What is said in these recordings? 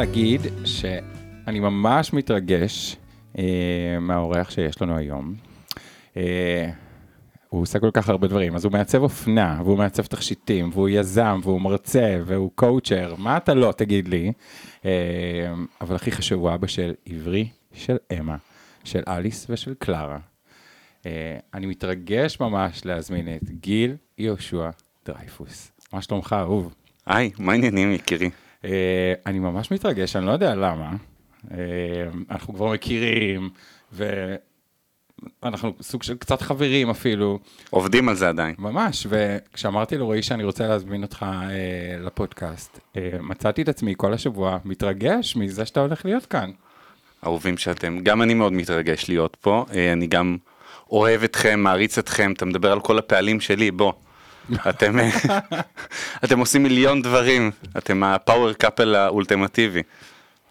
להגיד שאני ממש מתרגש אה, מהאורח שיש לנו היום. אה, הוא עושה כל כך הרבה דברים, אז הוא מעצב אופנה, והוא מעצב תכשיטים, והוא יזם, והוא מרצה, והוא קואוצ'ר, מה אתה לא, תגיד לי. אה, אבל הכי חשוב, הוא אבא של עברי, של אמה, של אליס ושל קלרה. אה, אני מתרגש ממש להזמין את גיל יהושע דרייפוס. מה שלומך, אהוב? היי, מה העניינים יקירי? אה, אני ממש מתרגש, אני לא יודע למה. אה, אנחנו כבר מכירים, ואנחנו סוג של קצת חברים אפילו. עובדים על זה עדיין. ממש, וכשאמרתי לרועי שאני רוצה להזמין אותך אה, לפודקאסט, אה, מצאתי את עצמי כל השבוע מתרגש מזה שאתה הולך להיות כאן. אהובים שאתם. גם אני מאוד מתרגש להיות פה, אה, אני גם אוהב אתכם, מעריץ אתכם, אתה מדבר על כל הפעלים שלי, בוא. אתם, אה, אתם עושים מיליון דברים, אתם הפאוור קאפל האולטימטיבי.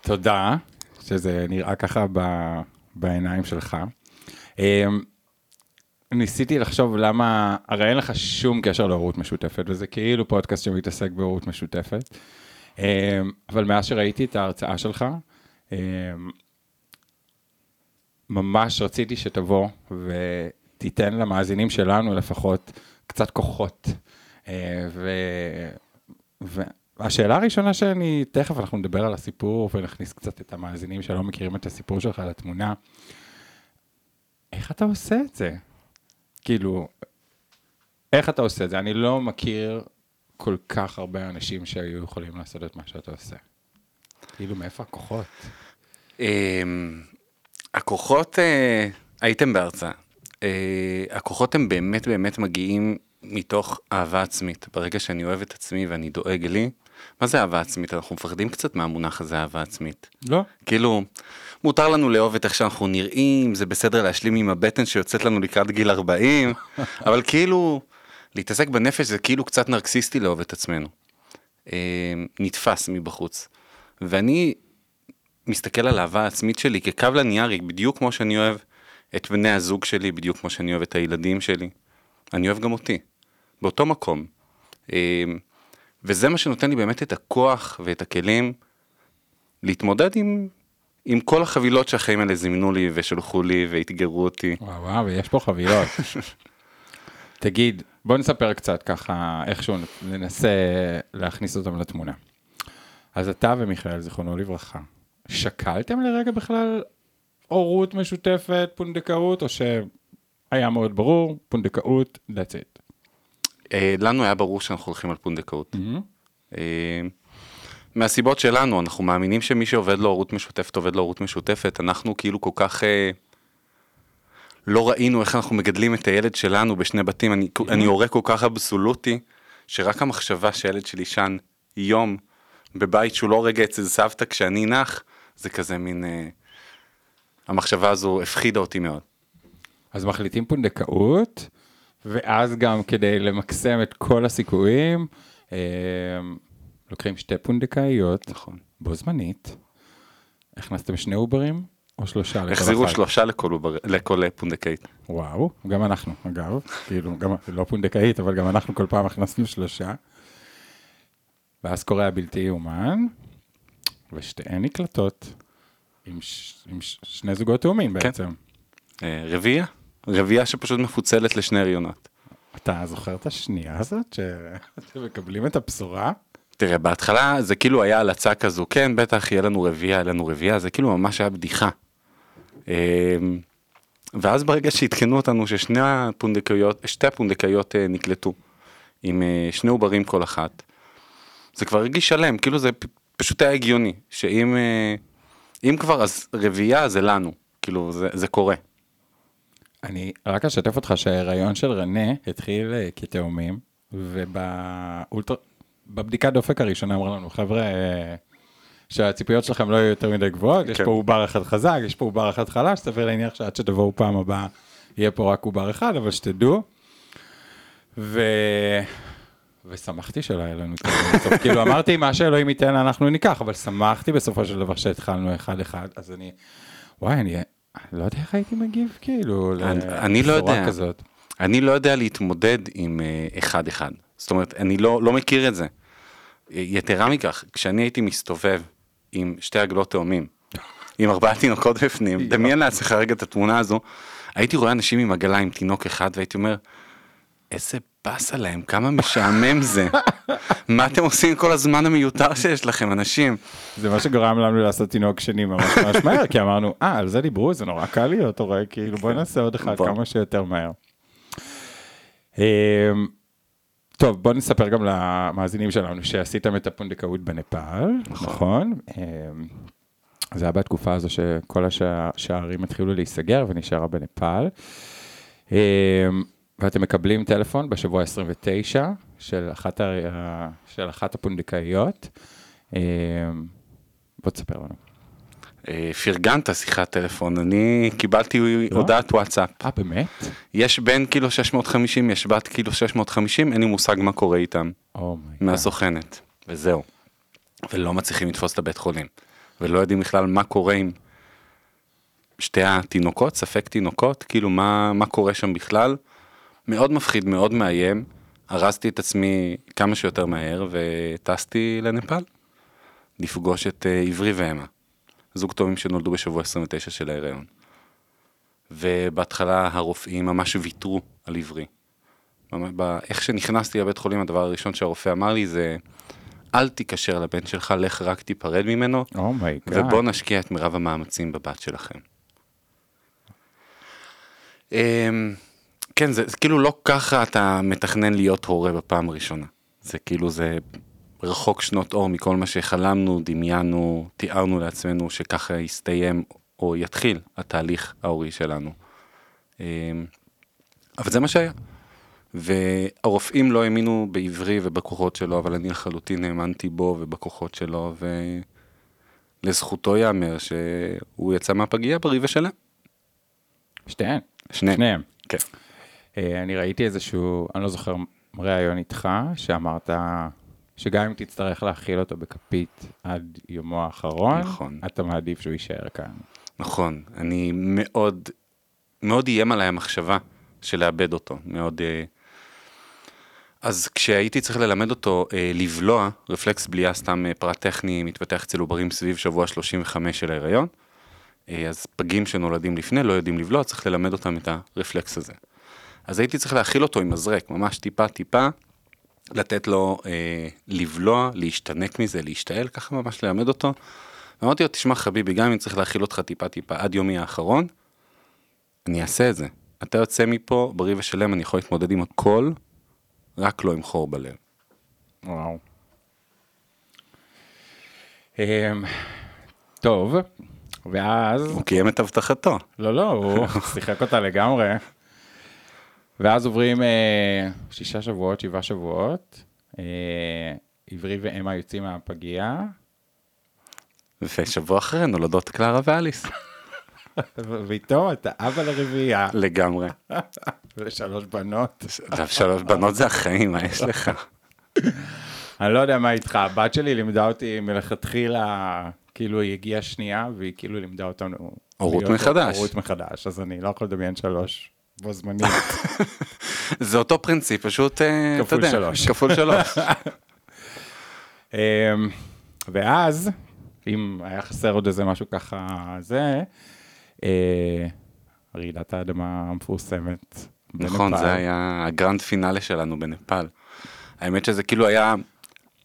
תודה, שזה נראה ככה ב, בעיניים שלך. אה, ניסיתי לחשוב למה, הרי אין לך שום קשר להורות משותפת, וזה כאילו פודקאסט שמתעסק בהורות משותפת. אה, אבל מאז שראיתי את ההרצאה שלך, ממש רציתי שתבוא ותיתן למאזינים שלנו לפחות קצת כוחות. אה, ו... והשאלה הראשונה שאני, תכף אנחנו נדבר על הסיפור ונכניס קצת את המאזינים שלא מכירים את הסיפור שלך לתמונה. איך אתה עושה את זה? כאילו, איך אתה עושה את זה? אני לא מכיר כל כך הרבה אנשים שהיו יכולים לעשות את מה שאתה עושה. כאילו, מאיפה הכוחות? אמ, הכוחות, אה, הייתם בהרצאה, אה, הכוחות הם באמת באמת מגיעים מתוך אהבה עצמית. ברגע שאני אוהב את עצמי ואני דואג לי, מה זה אהבה עצמית? אנחנו מפחדים קצת מהמונח הזה אהבה עצמית. לא. כאילו, מותר לנו לאהוב את איך שאנחנו נראים, זה בסדר להשלים עם הבטן שיוצאת לנו לקראת גיל 40, אבל כאילו, להתעסק בנפש זה כאילו קצת נרקסיסטי לאהוב את עצמנו. אה, נתפס מבחוץ. ואני מסתכל על האהבה העצמית שלי כקו לניארי, בדיוק כמו שאני אוהב את בני הזוג שלי, בדיוק כמו שאני אוהב את הילדים שלי. אני אוהב גם אותי, באותו מקום. אה, וזה מה שנותן לי באמת את הכוח ואת הכלים להתמודד עם, עם כל החבילות שהחיים האלה זימנו לי ושלחו לי ואתגרו אותי. וואו, וואו, יש פה חבילות. תגיד, בוא נספר קצת ככה, איכשהו ננסה להכניס אותם לתמונה. אז אתה ומיכאל, זיכרונו לברכה, שקלתם לרגע בכלל הורות משותפת, פונדקאות, או שהיה מאוד ברור, פונדקאות, that's it. אה, לנו היה ברור שאנחנו הולכים על פונדקאות. אה, מהסיבות שלנו, אנחנו מאמינים שמי שעובד לו הורות משותפת, עובד לו הורות משותפת. אנחנו כאילו כל כך אה, לא ראינו איך אנחנו מגדלים את הילד שלנו בשני בתים. אני, אני הורה כל כך אבסולוטי, שרק המחשבה שהילד שלי ישן יום בבית שהוא לא רגע אצל סבתא כשאני נח, זה כזה מין... אה, המחשבה הזו הפחידה אותי מאוד. אז מחליטים פונדקאות, ואז גם כדי למקסם את כל הסיכויים, אה, לוקחים שתי פונדקאיות, נכון. בו זמנית. הכנסתם שני עוברים או שלושה? לכל החזירו אחת? שלושה לכל, עובר- לכל פונדקאית. וואו, גם אנחנו, אגב, כאילו, גם, לא פונדקאית, אבל גם אנחנו כל פעם הכנסנו שלושה. ואז קורה הבלתי יאומן, ושתיהן נקלטות עם, ש... עם ש... שני זוגות תאומים בעצם. אה, רביעייה, רביעייה שפשוט מפוצלת לשני הריונות. אתה זוכר את השנייה הזאת שאתם מקבלים את הבשורה? תראה, בהתחלה זה כאילו היה הלצה כזו, כן, בטח יהיה לנו רביעייה, יהיה לנו רביעייה, זה כאילו ממש היה בדיחה. אה, ואז ברגע שעדכנו אותנו ששני הפונדקאיות, שתי הפונדקאיות אה, נקלטו, עם אה, שני עוברים כל אחת, זה כבר הרגיש שלם, כאילו זה פשוט היה הגיוני, שאם אם כבר אז רביעייה זה לנו, כאילו זה, זה קורה. אני רק אשתף אותך שההיריון של רנה התחיל אה, כתאומים, ובאולטר... בבדיקת דופק הראשונה אמרו לנו, חבר'ה, אה, שהציפיות שלכם לא יהיו יותר מדי גבוהות, יש כן. פה עובר אחד חזק, יש פה עובר אחד חלש, סביר להניח שעד שתבואו פעם הבאה יהיה פה רק עובר אחד, אבל שתדעו. ו... ושמחתי שלא היה לנו את זה בסוף, כאילו אמרתי, מה שאלוהים ייתן אנחנו ניקח, אבל שמחתי בסופו של דבר שהתחלנו אחד-אחד, אז אני, וואי, אני לא יודע איך הייתי מגיב, כאילו, לא לבשורה יודע. כזאת. אני לא יודע להתמודד עם אה, אחד-אחד. זאת אומרת, אני לא, לא מכיר את זה. יתרה מכך, כשאני הייתי מסתובב עם שתי עגלות תאומים, עם ארבעה תינוקות בפנים, דמיין לעצמך רגע את התמונה הזו, הייתי רואה אנשים עם עגלה עם תינוק אחד והייתי אומר, איזה באסה להם, כמה משעמם זה, מה אתם עושים כל הזמן המיותר שיש לכם, אנשים? זה מה שגרם לנו לעשות תינוק שני ממש ממש מהר, כי אמרנו, אה, על זה דיברו, זה נורא קל להיות הורה, כאילו בוא נעשה עוד אחד. כמה שיותר מהר. אמ, טוב, בוא נספר גם למאזינים שלנו שעשיתם את הפונדקאות בנפאל, נכון? אמ, זה היה בתקופה הזו שכל השע- השערים התחילו להיסגר ונשארה בנפאל. ואתם מקבלים טלפון בשבוע 29 של אחת, ה- של אחת הפונדקאיות. אמ, בוא תספר לנו. אה, פרגנת שיחת טלפון, אני קיבלתי הודעת וואטסאפ, אה, באמת? יש בין קילו 650, יש בת קילו 650, אין לי מושג מה קורה איתם, oh my god. מהסוכנת, וזהו. ולא מצליחים לתפוס את הבית חולים, ולא יודעים בכלל מה קורה עם שתי התינוקות, ספק תינוקות, כאילו מה, מה קורה שם בכלל. מאוד מפחיד, מאוד מאיים, ארזתי את עצמי כמה שיותר מהר וטסתי לנפאל, לפגוש את אה, עברי ואמה, זוג תאומים שנולדו בשבוע 29 של ההיריון. ובהתחלה הרופאים ממש ויתרו על עברי. איך שנכנסתי לבית חולים, הדבר הראשון שהרופא אמר לי זה, אל תיקשר לבן שלך, לך רק תיפרד ממנו, oh my god. ובואו נשקיע את מירב המאמצים בבת שלכם. כן, זה, זה כאילו לא ככה אתה מתכנן להיות הורה בפעם הראשונה. זה כאילו זה רחוק שנות אור מכל מה שחלמנו, דמיינו, תיארנו לעצמנו שככה יסתיים או יתחיל התהליך ההורי שלנו. אמ, אבל זה מה שהיה. והרופאים לא האמינו בעברי ובכוחות שלו, אבל אני לחלוטין האמנתי בו ובכוחות שלו, ולזכותו ייאמר שהוא יצא מהפגייה בריא ושלם. שתיהן. שניהם. שניהם. כן. אה, אני ראיתי איזשהו, אני לא זוכר, ראיון איתך, שאמרת שגם אם תצטרך להאכיל אותו בכפית עד יומו האחרון, נכון. אתה מעדיף שהוא יישאר כאן. נכון, אני מאוד, מאוד איים עליי המחשבה של לאבד אותו, מאוד... אה, אז כשהייתי צריך ללמד אותו אה, לבלוע, רפלקס בליעה סתם אה, פרט טכני מתפתח אצל עוברים סביב שבוע 35 של ההיריון, אה, אז פגים שנולדים לפני לא יודעים לבלוע, צריך ללמד אותם את הרפלקס הזה. אז הייתי צריך להאכיל אותו עם מזרק, ממש טיפה טיפה, לתת לו אה, לבלוע, להשתנק מזה, להשתעל, ככה ממש ללמד אותו. אמרתי לו, תשמע חביבי, גם אם צריך להאכיל אותך טיפה טיפה עד יומי האחרון, אני אעשה את זה. אתה יוצא מפה בריא ושלם, אני יכול להתמודד עם הכל, רק לא עם חור בלב. וואו. אמ, טוב, ואז, הוא קיים את הבטחתו. לא, לא, הוא שיחק אותה לגמרי. ואז עוברים אה, שישה שבועות, שבעה שבועות. אה, עברי ואמה יוצאים מהפגייה, ושבוע אחרי נולדות קלרה ואליס. ואיתו אתה אבא לרביעייה, לגמרי. ולשלוש בנות. שלוש בנות זה החיים, מה יש לך? אני לא יודע מה איתך, הבת שלי לימדה אותי מלכתחילה, כאילו היא הגיעה שנייה, והיא כאילו לימדה אותנו... הורות מחדש. הורות מחדש, אז אני לא יכול לדמיין שלוש בו זמנית. זה אותו פרינציפ, פשוט, אה, אתה יודע, שלוש. כפול שלוש. אמ, ואז, אם היה חסר עוד איזה משהו ככה, זה, אה, רעידת האדמה המפורסמת. נכון. זה היה ה grand finale שלנו בנפאל. האמת שזה כאילו היה,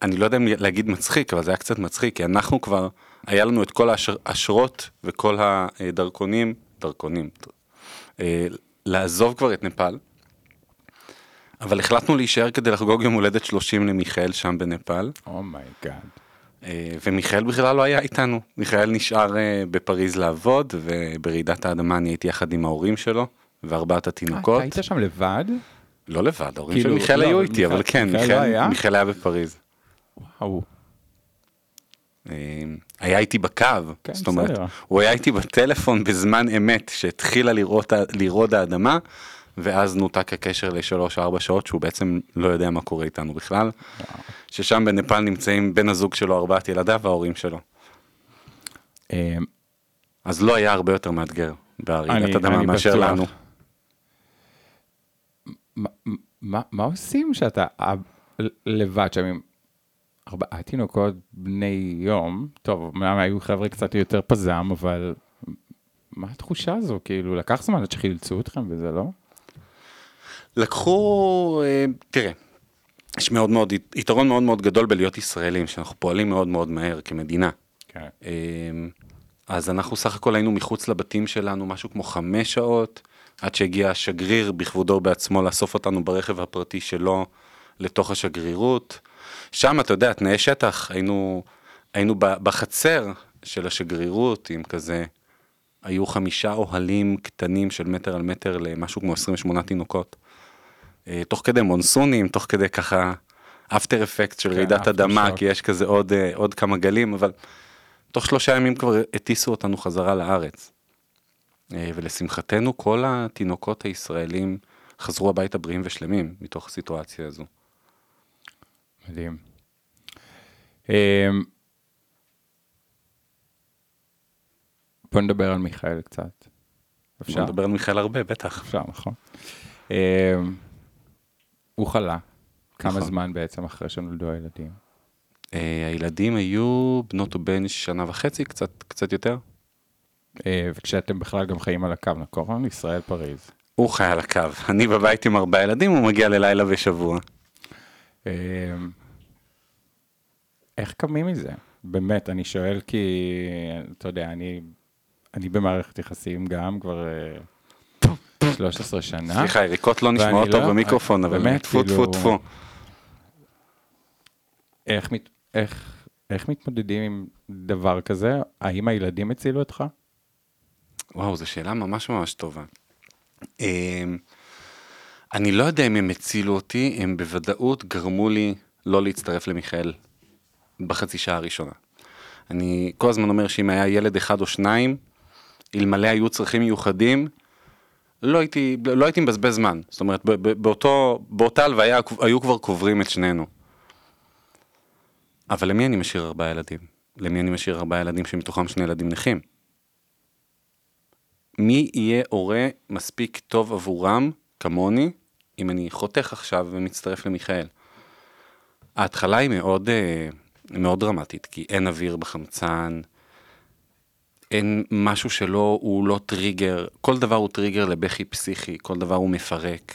אני לא יודע אם להגיד מצחיק, אבל זה היה קצת מצחיק, כי אנחנו כבר, היה לנו את כל האשרות וכל הדרכונים, דרכונים, אה, לעזוב כבר את נפאל, אבל החלטנו להישאר כדי לחגוג יום הולדת 30 למיכאל שם בנפאל, oh my god. אה, ומיכאל בכלל לא היה איתנו, מיכאל נשאר אה, בפריז לעבוד, וברעידת האדמה אני הייתי יחד עם ההורים שלו, וארבעת התינוקות. אתה היית שם לבד? לא לבד, ההורים של כאילו, מיכאל לא, היו איתי, אבל כן, מיכאל לא? מיכאל היה בפריז. וואו. אה, היה איתי בקו, כן, זאת אומרת, בסדר. הוא היה איתי בטלפון בזמן אמת, שהתחילה לראות לרעוד האדמה, ואז נותק הקשר לשלוש-ארבע שעות, שהוא בעצם לא יודע מה קורה איתנו בכלל, ששם בנפאל נמצאים בן הזוג שלו, ארבעת ילדיו וההורים שלו. אמ, אז לא היה הרבה יותר מאתגר ברעידת אדמה מאשר. לנו. מה- מה עושים שאתה אב- לבד שם ארבעה תינוקות בני יום, טוב, אמנם היו חבר'ה קצת יותר פזם, אבל מה התחושה הזו? כאילו, לקח זמן עד שחילצו אתכם וזה לא? לקחו, אה, תראה, יש מאוד מאוד, יתרון מאוד מאוד גדול בלהיות ישראלים, שאנחנו פועלים מאוד מאוד מהר כמדינה. כן. אמ, אז אנחנו סך הכל היינו מחוץ לבתים שלנו משהו כמו חמש שעות, עד שהגיע השגריר בכבודו בעצמו לאסוף אותנו ברכב הפרטי שלו לתוך השגרירות. שם, אתה יודע, תנאי שטח, היינו, היינו בחצר של השגרירות עם כזה, היו חמישה אוהלים קטנים של מטר על מטר למשהו כמו 28 תינוקות. אה, תוך כדי מונסונים, תוך כדי ככה אפטר אפקט של כן, רעידת אדמה, shock. כי יש כזה עוד, אה, עוד כמה גלים, אבל תוך שלושה ימים כבר הטיסו אותנו חזרה לארץ. אה, ולשמחתנו כל התינוקות הישראלים חזרו הביתה בריאים ושלמים מתוך הסיטואציה הזו. מדהים. אמ, בוא נדבר על מיכאל קצת. אפשר אפשר? לדבר על מיכאל הרבה, בטח. אפשר, נכון. אמ, הוא חלה. כמה נכון. זמן בעצם אחרי שנולדו הילדים? אה, הילדים היו בנות ובן שנה וחצי, קצת, קצת יותר. אה, וכשאתם בכלל גם חיים על הקו, נכון? ישראל פריז. הוא חי על הקו, אני בבית עם ארבעה ילדים, הוא מגיע ללילה בשבוע. איך קמים מזה? באמת, אני שואל כי, אתה יודע, אני, אני במערכת יחסים גם כבר אה, 13 שנה. סליחה, יריקות לא נשמעות ואני טוב לא- במיקרופון, אבל באמת, טפו כאילו- טפו טפו. איך, איך, איך מתמודדים עם דבר כזה? האם הילדים הצילו אותך? וואו, זו שאלה ממש ממש טובה. אמ, אני לא יודע אם הם הצילו אותי, הם בוודאות גרמו לי לא להצטרף למיכאל בחצי שעה הראשונה. אני כל הזמן אומר שאם היה ילד אחד או שניים, אלמלא היו צרכים מיוחדים, לא הייתי, לא הייתי מבזבז זמן. זאת אומרת, באותו, באותה הלוויה היו כבר קוברים את שנינו. אבל למי אני משאיר ארבעה ילדים? למי אני משאיר ארבעה ילדים שמתוכם שני ילדים נכים? מי יהיה הורה מספיק טוב עבורם, כמוני, אם אני חותך עכשיו ומצטרף למיכאל? ההתחלה היא מאוד, אה, מאוד דרמטית, כי אין אוויר בחמצן, אין משהו שלא, הוא לא טריגר, כל דבר הוא טריגר לבכי פסיכי, כל דבר הוא מפרק.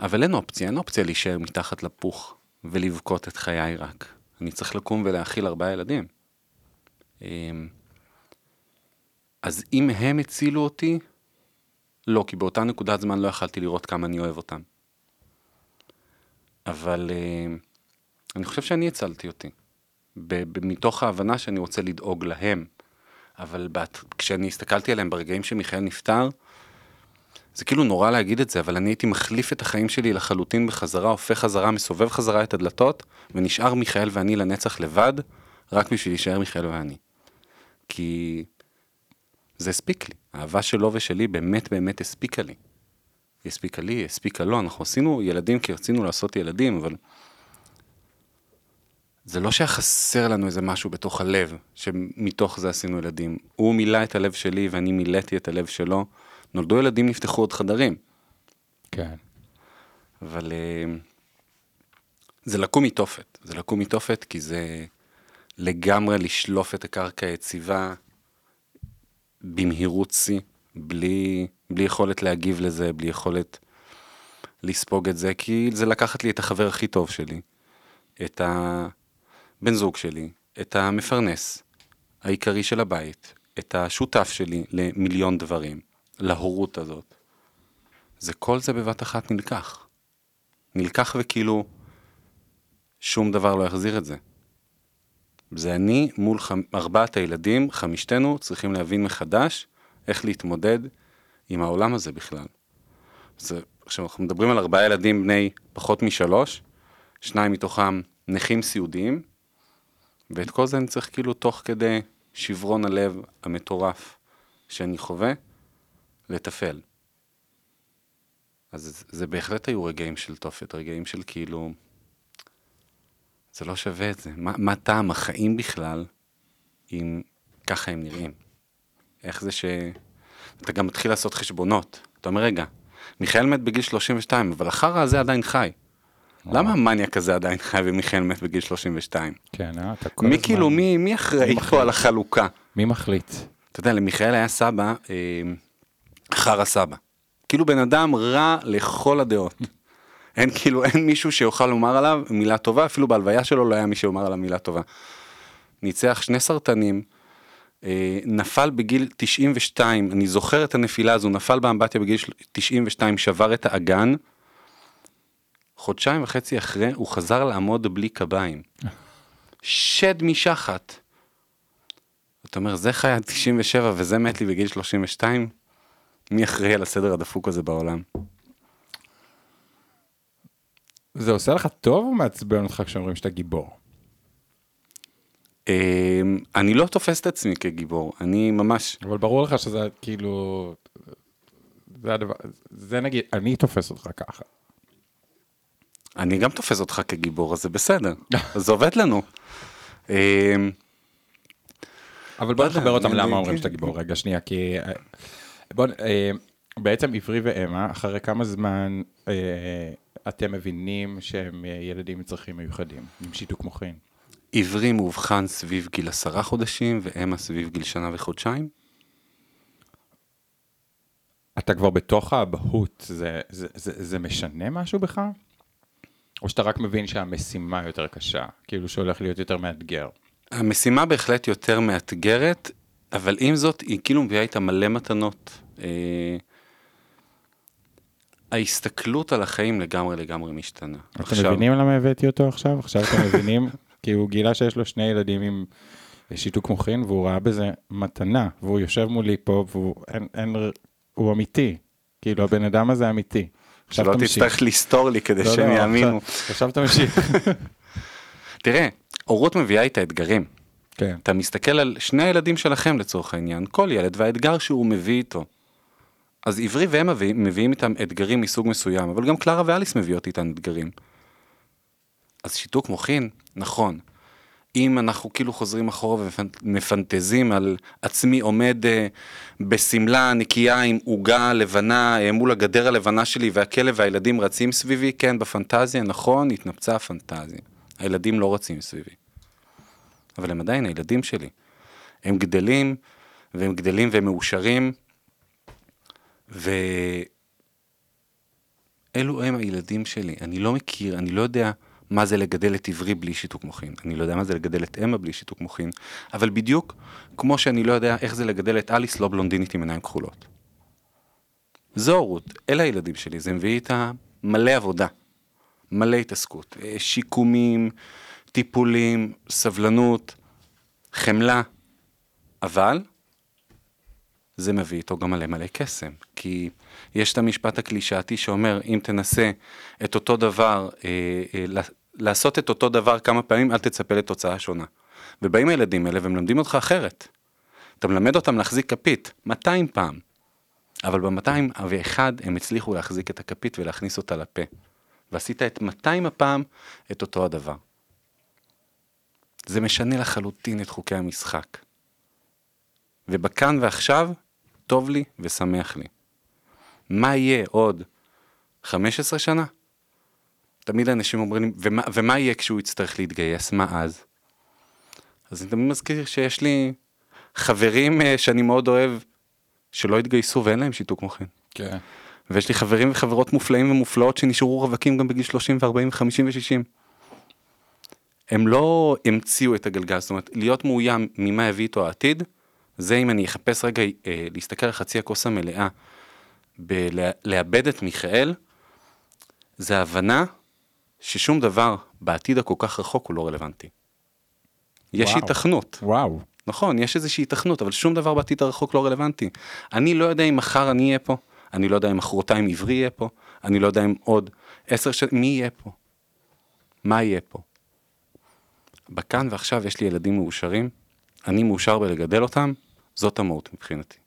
אבל אין אופציה, אין אופציה להישאר מתחת לפוך ולבכות את חיי רק. אני צריך לקום ולהאכיל ארבעה ילדים. אמ, אז אם הם הצילו אותי, לא, כי באותה נקודת זמן לא יכלתי לראות כמה אני אוהב אותם. אבל אה, אני חושב שאני הצלתי אותי. מתוך ההבנה שאני רוצה לדאוג להם. אבל בת, כשאני הסתכלתי עליהם ברגעים שמיכאל נפטר, זה כאילו נורא להגיד את זה, אבל אני הייתי מחליף את החיים שלי לחלוטין בחזרה, הופך חזרה, מסובב חזרה את הדלתות, ונשאר מיכאל ואני לנצח לבד, רק בשביל להישאר מיכאל ואני. כי זה הספיק לי. האהבה שלו ושלי באמת באמת הספיקה לי. היא הספיקה לי, היא הספיקה לו. אנחנו עשינו ילדים כי רצינו לעשות ילדים, אבל... זה לא שהיה חסר לנו איזה משהו בתוך הלב, שמתוך זה עשינו ילדים. הוא מילא את הלב שלי ואני מילאתי את הלב שלו. נולדו ילדים, נפתחו עוד חדרים. כן. אבל אה, זה לקום מתופת. זה לקום מתופת כי זה לגמרי לשלוף את הקרקע היציבה במהירות שיא, בלי, בלי יכולת להגיב לזה, בלי יכולת לספוג את זה, כי זה לקחת לי את החבר הכי טוב שלי, את הבן זוג שלי, את המפרנס העיקרי של הבית, את השותף שלי למיליון דברים, להורות הזאת. זה כל זה בבת אחת נלקח. נלקח וכאילו שום דבר לא יחזיר את זה. זה אני מול חמ... ארבעת הילדים, חמישתנו צריכים להבין מחדש איך להתמודד עם העולם הזה בכלל. זה, עכשיו אנחנו מדברים על ארבעה ילדים בני פחות משלוש, שניים מתוכם נכים סיעודיים, ואת כל זה אני צריך כאילו תוך כדי שברון הלב המטורף שאני חווה, לתפעל. אז זה בהחלט היו רגעים של תופת, רגעים של כאילו, זה לא שווה את זה. מה, מה טעם החיים בכלל, אם ככה הם נראים? איך זה ש... אתה גם מתחיל לעשות חשבונות. אתה אומר, רגע, מיכאל מת בגיל 32, אבל החרא הזה עדיין חי. למה המניאק הזה עדיין חי ומיכאל מת בגיל 32? כן, אה? אתה כל מי הזמן- כאילו, מי מי אחראי? פה על החלוקה? מי מחליט? אתה יודע, למיכאל היה סבא, אה, חרא סבא. כאילו בן אדם רע לכל הדעות. אין כאילו, אין מישהו שיוכל לומר עליו מילה טובה, אפילו בהלוויה שלו לא היה מי שאומר עליו מילה טובה. ניצח שני סרטנים, אה, נפל בגיל 92, אני זוכר את הנפילה הזו, נפל באמבטיה בגיל 92, שבר את האגן. חודשיים וחצי אחרי, הוא חזר לעמוד בלי קביים. שד משחת. אתה אומר, זה חי עד 97 וזה מת לי בגיל 32? מי אחראי על הסדר הדפוק הזה בעולם? זה עושה לך טוב או מעצבן אותך כשאומרים שאתה גיבור? אמ, אני לא תופס את עצמי כגיבור, אני ממש, אבל ברור לך שזה כאילו... זה הדבר, זה נגיד, אני תופס אותך ככה. אני גם תופס אותך כגיבור, אז זה בסדר, זה עובד לנו. אמ, אבל בוא נחבר אותם למה אומרים שאתה גיבור, רגע שנייה, כי... אה, בוא, אה, בעצם עברי ואמה, אחרי כמה זמן אה, אתם מבינים שהם אה, ילדים עם צרכים מיוחדים, עם שיתוק מוחין? עברי מאובחן סביב גיל עשרה חודשים, ואמה סביב גיל שנה וחודשיים. אתה כבר בתוך האבהות, זה, זה, זה, זה משנה משהו בך? או שאתה רק מבין שהמשימה יותר קשה, כאילו שהולך להיות יותר מאתגר? המשימה בהחלט יותר מאתגרת, אבל עם זאת, היא כאילו מביאה איתה מלא מתנות. אה, ההסתכלות על החיים לגמרי לגמרי משתנה. אתם מבינים למה הבאתי אותו עכשיו? עכשיו אתם מבינים? כי הוא גילה שיש לו שני ילדים עם שיתוק מוחין, והוא ראה בזה מתנה, והוא יושב מולי פה, והוא אין, אין, הוא אמיתי. כאילו, הבן אדם הזה אמיתי. שלא. תצטרך לסתור לי כדי לא, שהם לא, יאמינו. עכשיו- תמשיך. תראה, הורות מביאה איתה אתגרים. כן. אתה מסתכל על שני הילדים שלכם לצורך העניין, כל ילד והאתגר שהוא מביא איתו. אז עברי והם מביא, מביאים איתם אתגרים מסוג מסוים, אבל גם קלרה ואליס מביאות איתן אתגרים. אז שיתוק מוחין, נכון. אם אנחנו כאילו חוזרים אחורה ומפנטזים על עצמי עומד אה, בשמלה נקייה עם עוגה לבנה אה, מול הגדר הלבנה שלי והכלב והילדים רצים סביבי, כן, בפנטזיה, נכון, התנפצה הפנטזיה. הילדים לא רצים סביבי. אבל הם עדיין הילדים שלי. הם גדלים, והם גדלים והם מאושרים, ואלו הם הילדים שלי. אני לא מכיר, אני לא יודע מה זה לגדל את עברי בלי שיתוק מוחין. אני לא יודע מה זה לגדל את אמה בלי שיתוק מוחין, אבל בדיוק כמו שאני לא יודע איך זה לגדל את אליס לא בלונדינית עם עיניים כחולות. זו הורות, אלה הילדים שלי, זה מביא איתה מלא עבודה, מלא התעסקות, אה, שיקומים, טיפולים, סבלנות, חמלה, אבל זה מביא איתו גם מלא מלא קסם, כי יש את המשפט הקלישאתי שאומר, אם תנסה את אותו דבר, אה, אה, לעשות את אותו דבר כמה פעמים, אל תצפה לתוצאה שונה. ובאים הילדים האלה ומלמדים אותך אחרת. אתה מלמד אותם להחזיק כפית 200 פעם, אבל ב-200 ואחד הם הצליחו להחזיק את הכפית ולהכניס אותה לפה. ועשית את 200 הפעם את אותו הדבר. זה משנה לחלוטין את חוקי המשחק. ובכאן ועכשיו, טוב לי ושמח לי. מה יהיה עוד 15 שנה? תמיד אנשים אומרים ומה, ומה יהיה כשהוא יצטרך להתגייס? מה אז? אז אני תמיד מזכיר שיש לי חברים אה, שאני מאוד אוהב, שלא התגייסו ואין להם שיתוק מוחין. כן. ויש לי חברים וחברות מופלאים ומופלאות שנשארו רווקים גם בגיל 30 ו-40 ו-50 ו-60. הם לא המציאו את הגלגל, זאת אומרת, להיות מאוים ממה יביא איתו העתיד, זה אם אני אחפש רגע אה, להסתכל על חצי הכוס המלאה, בלאבד את מיכאל, זה הבנה ששום דבר בעתיד הכל כך רחוק הוא לא רלוונטי. יש וואו. היתכנות. וואו. נכון, יש איזושהי היתכנות, אבל שום דבר בעתיד הרחוק לא רלוונטי. אני לא יודע אם מחר אני אהיה פה, אני לא יודע אם מחרתיים עברי יהיה פה, אני לא יודע אם עוד עשר שנים, מי יהיה פה? מה יהיה פה? בכאן ועכשיו יש לי ילדים מאושרים, אני מאושר בלגדל אותם, זאת המהות מבחינתי.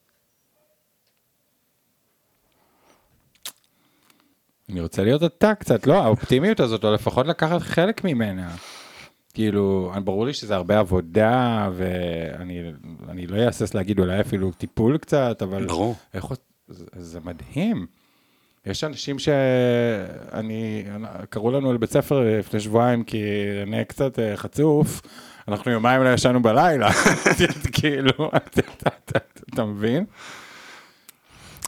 אני רוצה להיות אתה קצת, לא, האופטימיות הזאת, או לפחות לקחת חלק ממנה. כאילו, ברור לי שזה הרבה עבודה, ואני אני לא אהסס להגיד אולי אפילו טיפול קצת, אבל... ברור. איך, זה, זה מדהים. יש אנשים שאני, קראו לנו לבית ספר לפני שבועיים כי אני קצת אה, חצוף, אנחנו יומיים לא ישנו בלילה, כאילו, אתה- אתה- אתה- אתה מבין?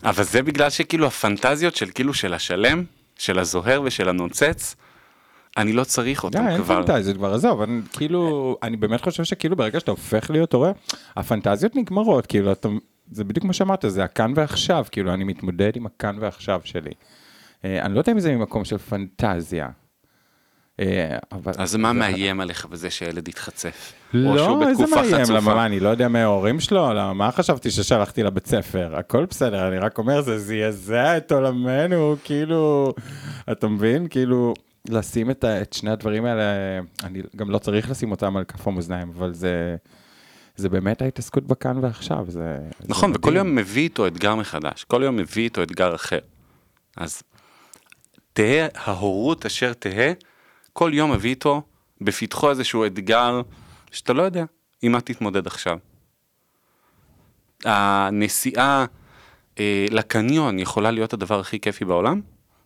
אבל זה בגלל שכאילו הפנטזיות של כאילו של השלם, של הזוהר ושל הנוצץ, אני לא צריך אותם אין כבר. פנטזיות כבר, עזוב, אני כאילו, אני באמת חושב שכאילו ברגע שאתה הופך להיות הורה, הפנטזיות נגמרות, כאילו, אתה, זה בדיוק מה שאמרת, זה הכאן ועכשיו, כאילו, אני מתמודד עם הכאן ועכשיו שלי. אה, אני לא יודע אם זה ממקום של פנטזיה. אה, אבל... אז מה מאיים עליך בזה שילד יתחצף? לא, איזה מאיים? למה, מה, אני לא יודע מי ההורים שלו, למה, מה חשבתי ששלחתי לבית ספר? הכל בסדר, אני רק אומר, זה זעזע את עולמנו, כאילו, אתה מבין? כאילו, לשים את, ה- את שני הדברים האלה, אני גם לא צריך לשים אותם על כף המאזניים, אבל זה, זה באמת ההתעסקות בכאן ועכשיו, זה... זה נכון, וכל מדהים. יום מביא איתו אתגר מחדש, כל יום מביא איתו אתגר אחר. אז תהא ההורות אשר תהא, כל יום מביא איתו בפתחו איזשהו אתגר שאתה לא יודע עם מה תתמודד עכשיו. הנסיעה אה, לקניון יכולה להיות הדבר הכי כיפי בעולם,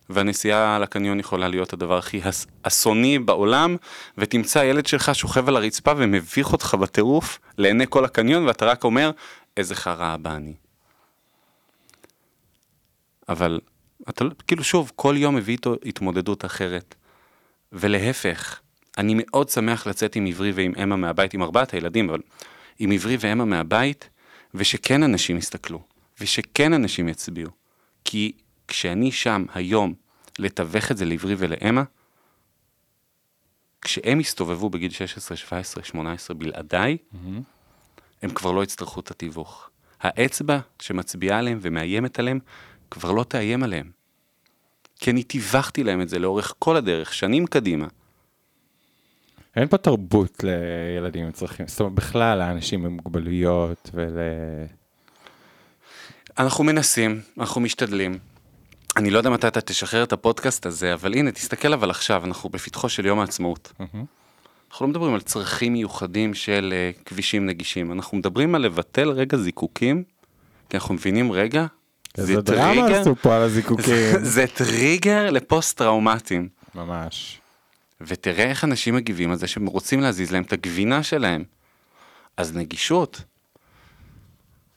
והנסיעה לקניון יכולה להיות הדבר הכי הס- אסוני בעולם, ותמצא ילד שלך שוכב על הרצפה ומביך אותך בטירוף לעיני כל הקניון, ואתה רק אומר, איזה חרא הבא אני. אבל אתה לא, כאילו שוב, כל יום מביא איתו התמודדות אחרת. ולהפך, אני מאוד שמח לצאת עם עברי ועם אמה מהבית, עם ארבעת הילדים, אבל עם עברי ואמה מהבית, ושכן אנשים יסתכלו, ושכן אנשים יצביעו. כי כשאני שם היום לתווך את זה לעברי ולאמה, כשהם יסתובבו בגיל 16, 17, 18 בלעדיי, הם כבר לא יצטרכו את התיווך. האצבע שמצביעה עליהם ומאיימת עליהם, כבר לא תאיים עליהם. כי אני טיווחתי להם את זה לאורך כל הדרך, שנים קדימה. אין פה תרבות לילדים עם צרכים, זאת אומרת, בכלל, לאנשים עם מוגבלויות ול... אנחנו מנסים, אנחנו משתדלים. אני לא יודע מתי אתה תשחרר את הפודקאסט הזה, אבל הנה, תסתכל אבל עכשיו, אנחנו בפתחו של יום העצמאות. אנחנו לא מדברים על צרכים מיוחדים של uh, כבישים נגישים, אנחנו מדברים על לבטל רגע זיקוקים, כי אנחנו מבינים רגע, איזה דרמה עשו פה על הזיקוקים. זה טריגר לפוסט טראומטיים. ממש. ותראה איך אנשים מגיבים על זה שהם רוצים להזיז להם את הגבינה שלהם. אז נגישות.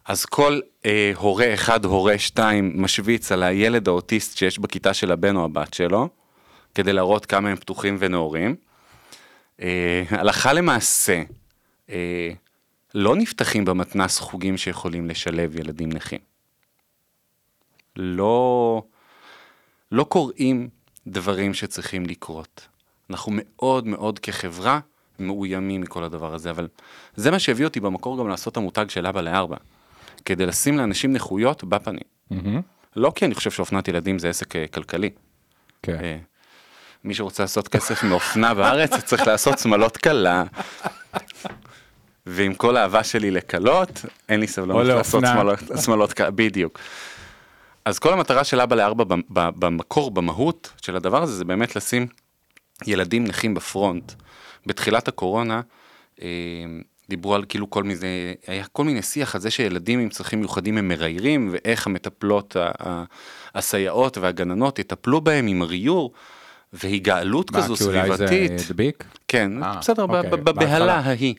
אז כל אה, הורה אחד, הורה שתיים, משוויץ על הילד האוטיסט שיש בכיתה של הבן או הבת שלו, כדי להראות כמה הם פתוחים ונאורים. אה, הלכה למעשה, אה, לא נפתחים במתנ"ס חוגים שיכולים לשלב ילדים נכים. לא, לא קוראים דברים שצריכים לקרות. אנחנו מאוד מאוד כחברה מאוימים מכל הדבר הזה, אבל זה מה שהביא אותי במקור גם לעשות את המותג של אבא לארבע, כדי לשים לאנשים נכויות בפנים. מהמם. לא כי אני חושב שאופנת ילדים זה עסק אה, כלכלי. כן. אה, מי שרוצה לעשות כסף מאופנה בארץ צריך לעשות שמלות קלה. ועם כל האהבה שלי לקלות, אין לי סבלנות לעשות שמלות קלה, בדיוק. אז כל המטרה של אבא לארבע במקור, במהות של הדבר הזה, זה באמת לשים ילדים נכים בפרונט. בתחילת הקורונה, אה, דיברו על כאילו כל מיני, היה כל מיני שיח על זה שילדים עם צרכים מיוחדים הם מראיירים, ואיך המטפלות, הסייעות והגננות יטפלו בהם עם ריור, והיגאלות מה, כזו כי אולי זה סביבתית. הדביק? כן, אה, בסדר, אוקיי, בבהלה בהתחלה. ההיא.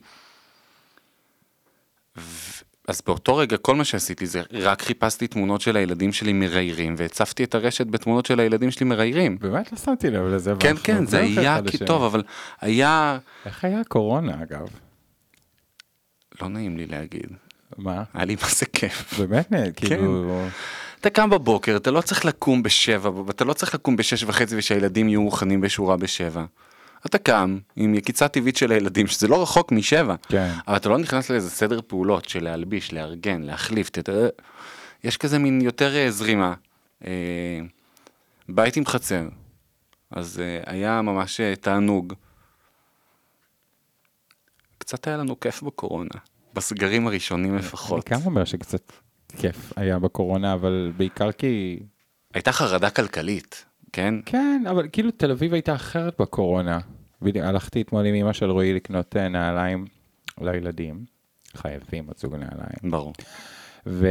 ו- אז באותו רגע כל מה שעשיתי זה רק חיפשתי תמונות של הילדים שלי מראיירים והצפתי את הרשת בתמונות של הילדים שלי מראיירים. באמת לא שמתי לב לזה. כן, כן, זה היה. כי טוב, אבל היה... איך היה הקורונה, אגב? לא נעים לי להגיד, מה? היה לי מה זה כיף. באמת, כן. כאילו... אתה קם בבוקר, אתה לא צריך לקום בשבע, ואתה לא צריך לקום בשש וחצי ושהילדים יהיו מוכנים בשורה בשבע. אתה קם עם יקיצה טבעית של הילדים, שזה לא רחוק משבע. כן. אבל אתה לא נכנס לאיזה סדר פעולות של להלביש, לארגן, להחליף, ת... יש כזה מין יותר אה, זרימה. אה, בית עם חצר. אז אה, היה ממש אה, תענוג. קצת היה לנו כיף בקורונה, בסגרים הראשונים לפחות. אני גם אומר שקצת כיף היה בקורונה, אבל בעיקר כי... הייתה חרדה כלכלית, כן? כן, אבל כאילו תל אביב הייתה אחרת בקורונה. הלכתי אתמול עם אמא של רועי לקנות אה, נעליים לילדים. חייבים עוד זוג נעליים. ברור. ו...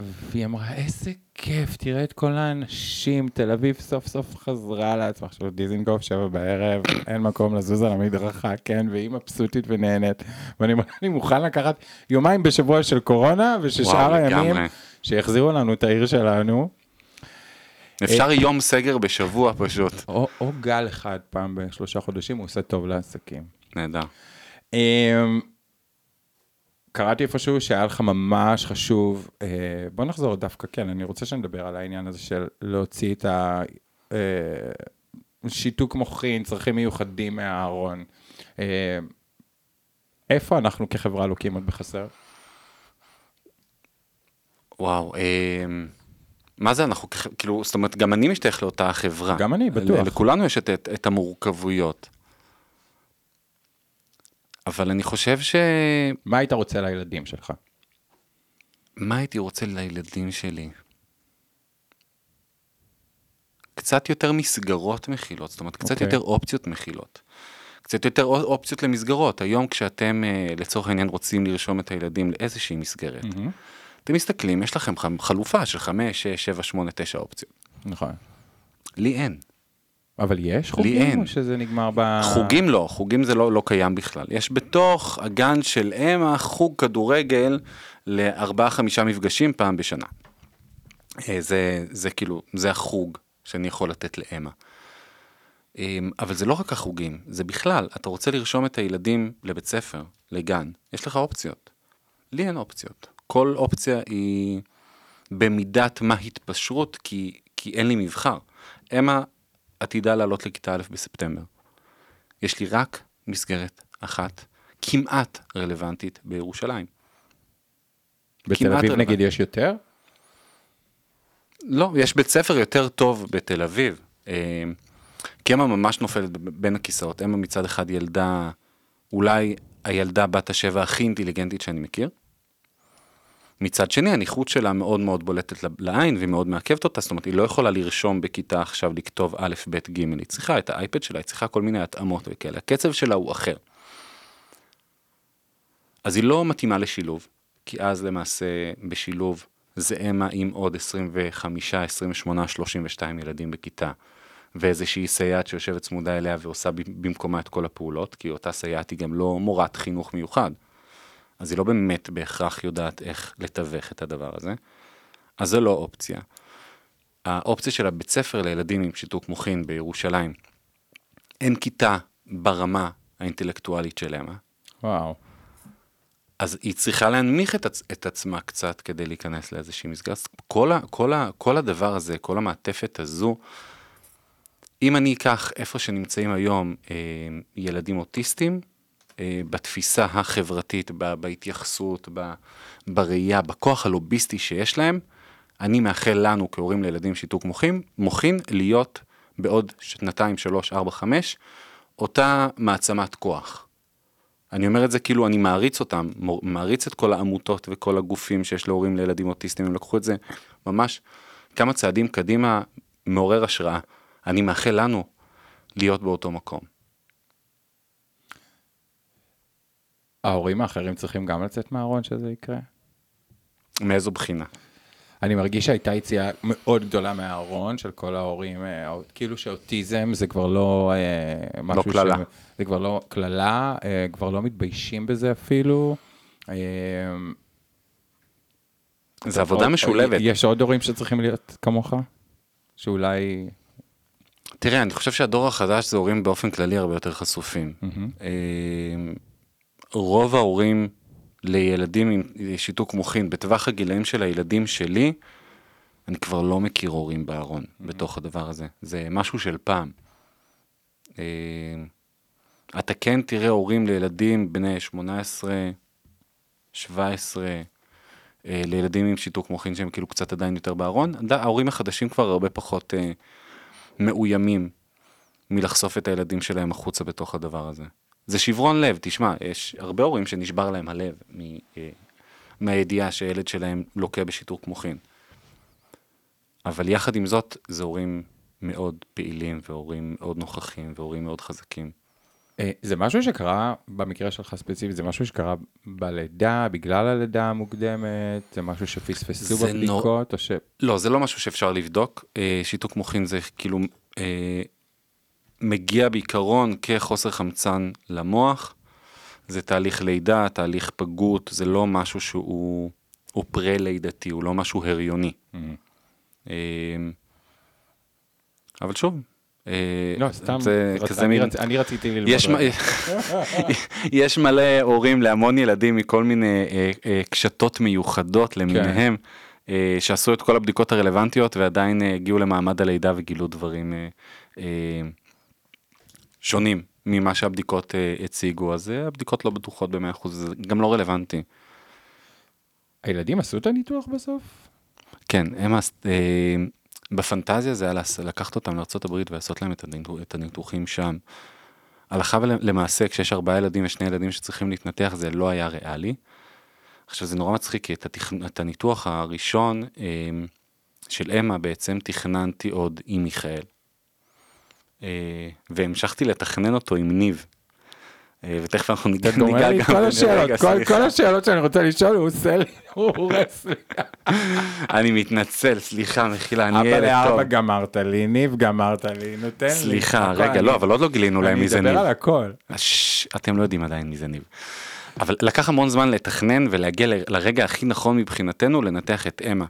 והיא אמרה, איזה כיף, תראה את כל האנשים, תל אביב סוף סוף חזרה לעצמה. עכשיו דיזינגוף שבע בערב, אין מקום לזוז על המדרכה, כן, והיא מבסוטית ונהנית. ואני אומר, אני מוכן לקחת יומיים בשבוע של קורונה, וששאר הימים. שיחזירו לנו את העיר שלנו. אפשר יום סגר בשבוע פשוט. או, או גל אחד פעם בשלושה חודשים, הוא עושה טוב לעסקים. נהדר. אמ, קראתי איפשהו שהיה לך ממש חשוב, אה, בוא נחזור דווקא, כן, אני רוצה שנדבר על העניין הזה של להוציא את השיתוק מוחין, צרכים מיוחדים מהארון. אה, איפה אנחנו כחברה לוקים עוד בחסר? וואו, אמ, מה זה אנחנו, כאילו, זאת אומרת, גם אני משתייך לאותה חברה. גם אני, בטוח. לכולנו יש את, את, את המורכבויות. אבל אני חושב ש... מה היית רוצה לילדים שלך? מה הייתי רוצה לילדים שלי? קצת יותר מסגרות מכילות, זאת אומרת, קצת אוקיי. יותר אופציות מכילות. קצת יותר אופ- אופציות למסגרות. היום כשאתם אה, לצורך העניין רוצים לרשום את הילדים לאיזושהי מסגרת, אתם מסתכלים, יש לכם חלופה של 5, 6, 7, 8, 9 אופציות. נכון. לי אין. אבל יש חוגים? אין. או שזה נגמר ב... חוגים לא, חוגים זה לא, לא קיים בכלל. יש בתוך הגן של אמה חוג כדורגל לארבעה חמישה מפגשים פעם בשנה. אה, זה, זה כאילו, זה החוג שאני יכול לתת לאמה. אמ, אבל זה לא רק החוגים, זה בכלל, אתה רוצה לרשום את הילדים לבית ספר, לגן, יש לך אופציות. לי אין אופציות. כל אופציה היא במידת מה התפשרות, כי, כי אין לי מבחר. אמה עתידה לעלות לכיתה א' בספטמבר. יש לי רק מסגרת אחת, כמעט רלוונטית בירושלים. בתל אביב רלוונטי. נגיד יש יותר? לא, יש בית ספר יותר טוב בתל אביב. אה, כי אמה ממש נופלת בין הכיסאות. אמה מצד אחד ילדה, אולי הילדה בת השבע הכי אינטליגנטית שאני מכיר. מצד שני, הנכות שלה מאוד מאוד בולטת לעין והיא מאוד מעכבת אותה, זאת אומרת, היא לא יכולה לרשום בכיתה עכשיו לכתוב א', ב', ג', היא צריכה את האייפד שלה, היא צריכה כל מיני התאמות וכאלה, הקצב שלה הוא אחר. אז היא לא מתאימה לשילוב, כי אז למעשה בשילוב זה אמה עם עוד 25, 28, 32 ילדים בכיתה, ואיזושהי סייעת שיושבת צמודה אליה ועושה במקומה את כל הפעולות, כי אותה סייעת היא גם לא מורת חינוך מיוחד. אז היא לא באמת בהכרח יודעת איך לתווך את הדבר הזה. אז זה לא אופציה. האופציה של הבית ספר לילדים עם שיתוק מוחין בירושלים, אין כיתה ברמה האינטלקטואלית של אמה, וואו. אז היא צריכה להנמיך את, עצ- את עצמה קצת כדי להיכנס לאיזושהי מסגרת. כל, ה, כל, ה, כל הדבר הזה, כל המעטפת הזו, אם אני אקח איפה שנמצאים היום אה, ילדים אוטיסטים, בתפיסה החברתית, בהתייחסות, בראייה, בכוח הלוביסטי שיש להם, אני מאחל לנו כהורים לילדים שיתוק מוחין, מוחין להיות בעוד שנתיים, שלוש, ארבע, חמש, אותה מעצמת כוח. אני אומר את זה כאילו אני מעריץ אותם, מעריץ את כל העמותות וכל הגופים שיש להורים לילדים אוטיסטים, הם לקחו את זה ממש כמה צעדים קדימה, מעורר השראה. אני מאחל לנו להיות באותו מקום. ההורים האחרים צריכים גם לצאת מהארון שזה יקרה? מאיזו בחינה? אני מרגיש שהייתה יציאה מאוד גדולה מהארון של כל ההורים, אה, כאילו שאוטיזם זה כבר לא אה, משהו קללה. זה כבר לא קללה, אה, כבר לא מתביישים בזה אפילו. אה, זה עבודה עוד- משולבת. יש עוד הורים שצריכים להיות כמוך? שאולי... תראה, אני חושב שהדור החדש זה הורים באופן כללי הרבה יותר חשופים. אה, רוב ההורים לילדים עם שיתוק מוחין, בטווח הגילאים של הילדים שלי, אני כבר לא מכיר הורים בארון בתוך הדבר הזה. זה משהו של פעם. אה, אתה כן תראה הורים לילדים בני 18, 17, אה, לילדים עם שיתוק מוחין שהם כאילו קצת עדיין יותר בארון. ההורים החדשים כבר הרבה פחות אה, מאוימים מלחשוף את הילדים שלהם החוצה בתוך הדבר הזה. זה שברון לב, תשמע, יש הרבה הורים שנשבר להם הלב מ, אה, מהידיעה שהילד שלהם לוקה בשיתוק מוחין. אבל יחד עם זאת, זה הורים מאוד פעילים והורים מאוד נוכחים והורים מאוד חזקים. אה, זה משהו שקרה, במקרה שלך ספציפית, זה משהו שקרה בלידה, בגלל הלידה המוקדמת, זה משהו שפספסו זה נו- בבדיקות, או ש... לא, זה לא משהו שאפשר לבדוק. אה, שיתוק מוחין זה כאילו אה, מגיע בעיקרון כחוסר חמצן למוח. זה תהליך לידה, תהליך פגות, זה לא משהו שהוא הוא פרה-לידתי, הוא לא משהו הריוני. Mm. אה, אבל שוב, אה, לא, סתם, זה רצ- כזה אני מין- רצ- אני רציתי ללמוד. יש, מ-. יש מלא הורים להמון ילדים מכל מיני אה, אה, קשתות מיוחדות למיניהם, אה, שעשו את כל הבדיקות הרלוונטיות ועדיין הגיעו למעמד הלידה וגילו דברים שונים ממה שהבדיקות אה, הציגו, אז אה, הבדיקות לא בטוחות ב-100%, זה גם לא רלוונטי. הילדים עשו את הניתוח בסוף? כן, הם, עש- אה, בפנטזיה זה היה לקחת אותם לארה"ב ולעשות להם את הניתוחים שם. הלכה ולמעשה, כשיש ארבעה ילדים ושני ילדים שצריכים להתנתח, זה לא היה ריאלי. עכשיו, זה נורא מצחיק, כי את, התכ... את הניתוח הראשון אה, של אמה בעצם תכננתי עוד עם מיכאל. אה, והמשכתי לתכנן אותו עם ניב. אה, ותכף אנחנו ניגע, אתה גומר לי את כל השאלות, כל- השאלות שאני רוצה לשאול, הוא עושה לי, הוא הורס לי. אני מתנצל, סליחה, מחילה, אני אבא ילד טוב. לארבע גמרת לי, ניב גמרת לי, נותן לי. סליחה, רגע, אני- לא, אבל עוד לא גילינו להם מי זה אני ניב. מדבר על הכל. ש... אתם לא יודעים עדיין מי זה ניב. אבל לקח המון זמן לתכנן ולהגיע לרגע הכי נכון מבחינתנו לנתח את אמה.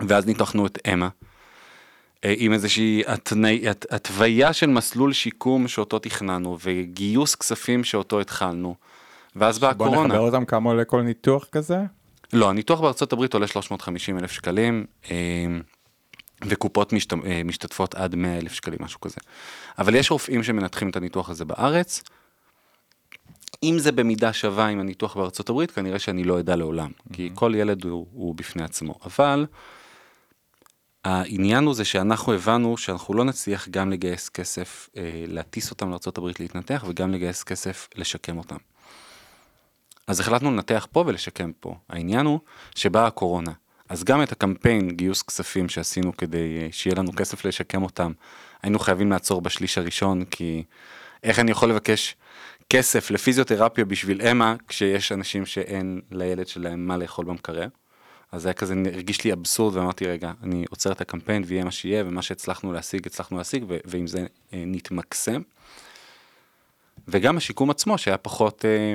ואז ניתחנו את אמה. אה, עם איזושהי התני- הת- התוויה של מסלול שיקום שאותו תכננו וגיוס כספים שאותו התחלנו. ואז באה בוא הקורונה. נחבר אותם כמה עולה כל ניתוח כזה. לא, הניתוח בארצות הברית עולה 350 אלף שקלים, אה, וקופות משת, אה, משתתפות עד 100 אלף שקלים, משהו כזה. אבל יש רופאים שמנתחים את הניתוח הזה בארץ. אם זה במידה שווה עם הניתוח בארצות הברית, כנראה שאני לא אדע לעולם, כי כל ילד הוא, הוא בפני עצמו. אבל העניין הוא זה שאנחנו הבנו שאנחנו לא נצליח גם לגייס כסף, אה, להטיס אותם לארה"ב להתנתח, וגם לגייס כסף לשקם אותם. אז החלטנו לנתח פה ולשקם פה. העניין הוא שבאה הקורונה. אז גם את הקמפיין גיוס כספים שעשינו כדי אה, שיהיה לנו כסף לשקם אותם, היינו חייבים לעצור בשליש הראשון, כי איך אני יכול לבקש כסף לפיזיותרפיה בשביל אמה, כשיש אנשים שאין לילד שלהם מה לאכול במקרר? אז זה היה כזה, הרגיש לי אבסורד, ואמרתי, רגע, אני עוצר את הקמפיין ויהיה מה שיהיה, ומה שהצלחנו להשיג, הצלחנו להשיג, ו- ועם זה אה, נתמקסם. וגם השיקום עצמו, שהיה פחות... אה,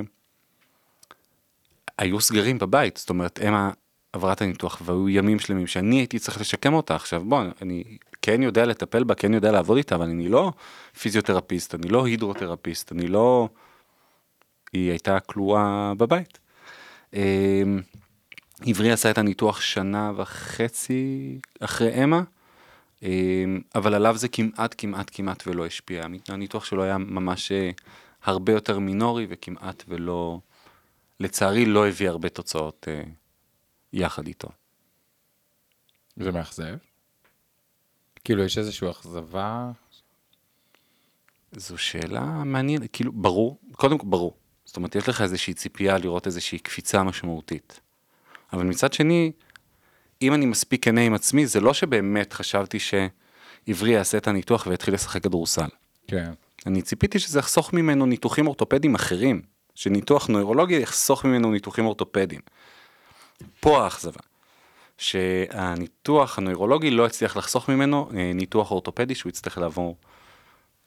היו סגרים בבית, זאת אומרת, אמה עברה את הניתוח והיו ימים שלמים שאני הייתי צריך לשקם אותה עכשיו, בוא, אני כן יודע לטפל בה, כן יודע לעבוד איתה, אבל אני לא פיזיותרפיסט, אני לא הידרותרפיסט, אני לא... היא הייתה כלואה בבית. עברי עשה את הניתוח שנה וחצי אחרי אמה, אמ, אבל עליו זה כמעט כמעט כמעט ולא השפיע. הניתוח שלו היה ממש אה, הרבה יותר מינורי וכמעט ולא, לצערי לא הביא הרבה תוצאות אה, יחד איתו. זה מאכזב. כאילו יש איזושהי אכזבה. זו שאלה מעניינת, כאילו, ברור, קודם כל ברור. זאת אומרת, יש לך איזושהי ציפייה לראות איזושהי קפיצה משמעותית. אבל מצד שני, אם אני מספיק כנה עם עצמי, זה לא שבאמת חשבתי שעברי יעשה את הניתוח ויתחיל לשחק כדורסל. כן. אני ציפיתי שזה יחסוך ממנו ניתוחים אורתופדיים אחרים, שניתוח נוירולוגי יחסוך ממנו ניתוחים אורתופדיים. פה האכזבה, שהניתוח הנוירולוגי לא הצליח לחסוך ממנו אה, ניתוח אורתופדי שהוא יצטרך לעבור.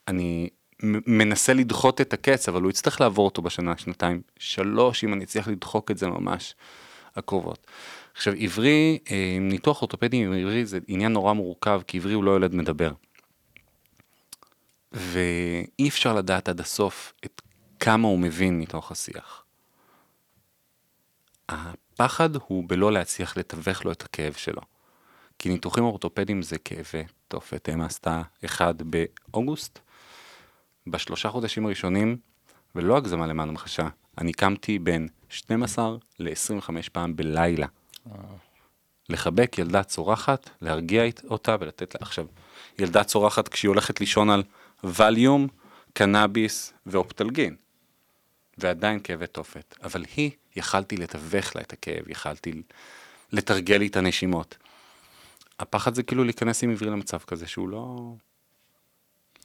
אני מנסה לדחות את הקץ, אבל הוא יצטרך לעבור אותו בשנה, שנתיים, שלוש, אם אני אצליח לדחוק את זה ממש הקרובות. עכשיו, עברי, אה, ניתוח אורתופדי עם עברי זה עניין נורא מורכב, כי עברי הוא לא ילד מדבר. ואי אפשר לדעת עד הסוף את כמה הוא מבין מתוך השיח. הפחד הוא בלא להצליח לתווך לו את הכאב שלו. כי ניתוחים אורתופדיים זה כאבי תופת. אמה עשתה אחד באוגוסט. בשלושה חודשים הראשונים, ולא הגזמה למען המחשה, אני קמתי בין 12 ל-25 פעם בלילה. לחבק ילדה צורחת, להרגיע אותה ולתת לה... עכשיו, ילדה צורחת כשהיא הולכת לישון על ווליום, קנאביס ואופטלגין. ועדיין כאבי תופת. אבל היא, יכלתי לתווך לה את הכאב, יכלתי לתרגל לי את הנשימות. הפחד זה כאילו להיכנס עם עברי למצב כזה שהוא לא...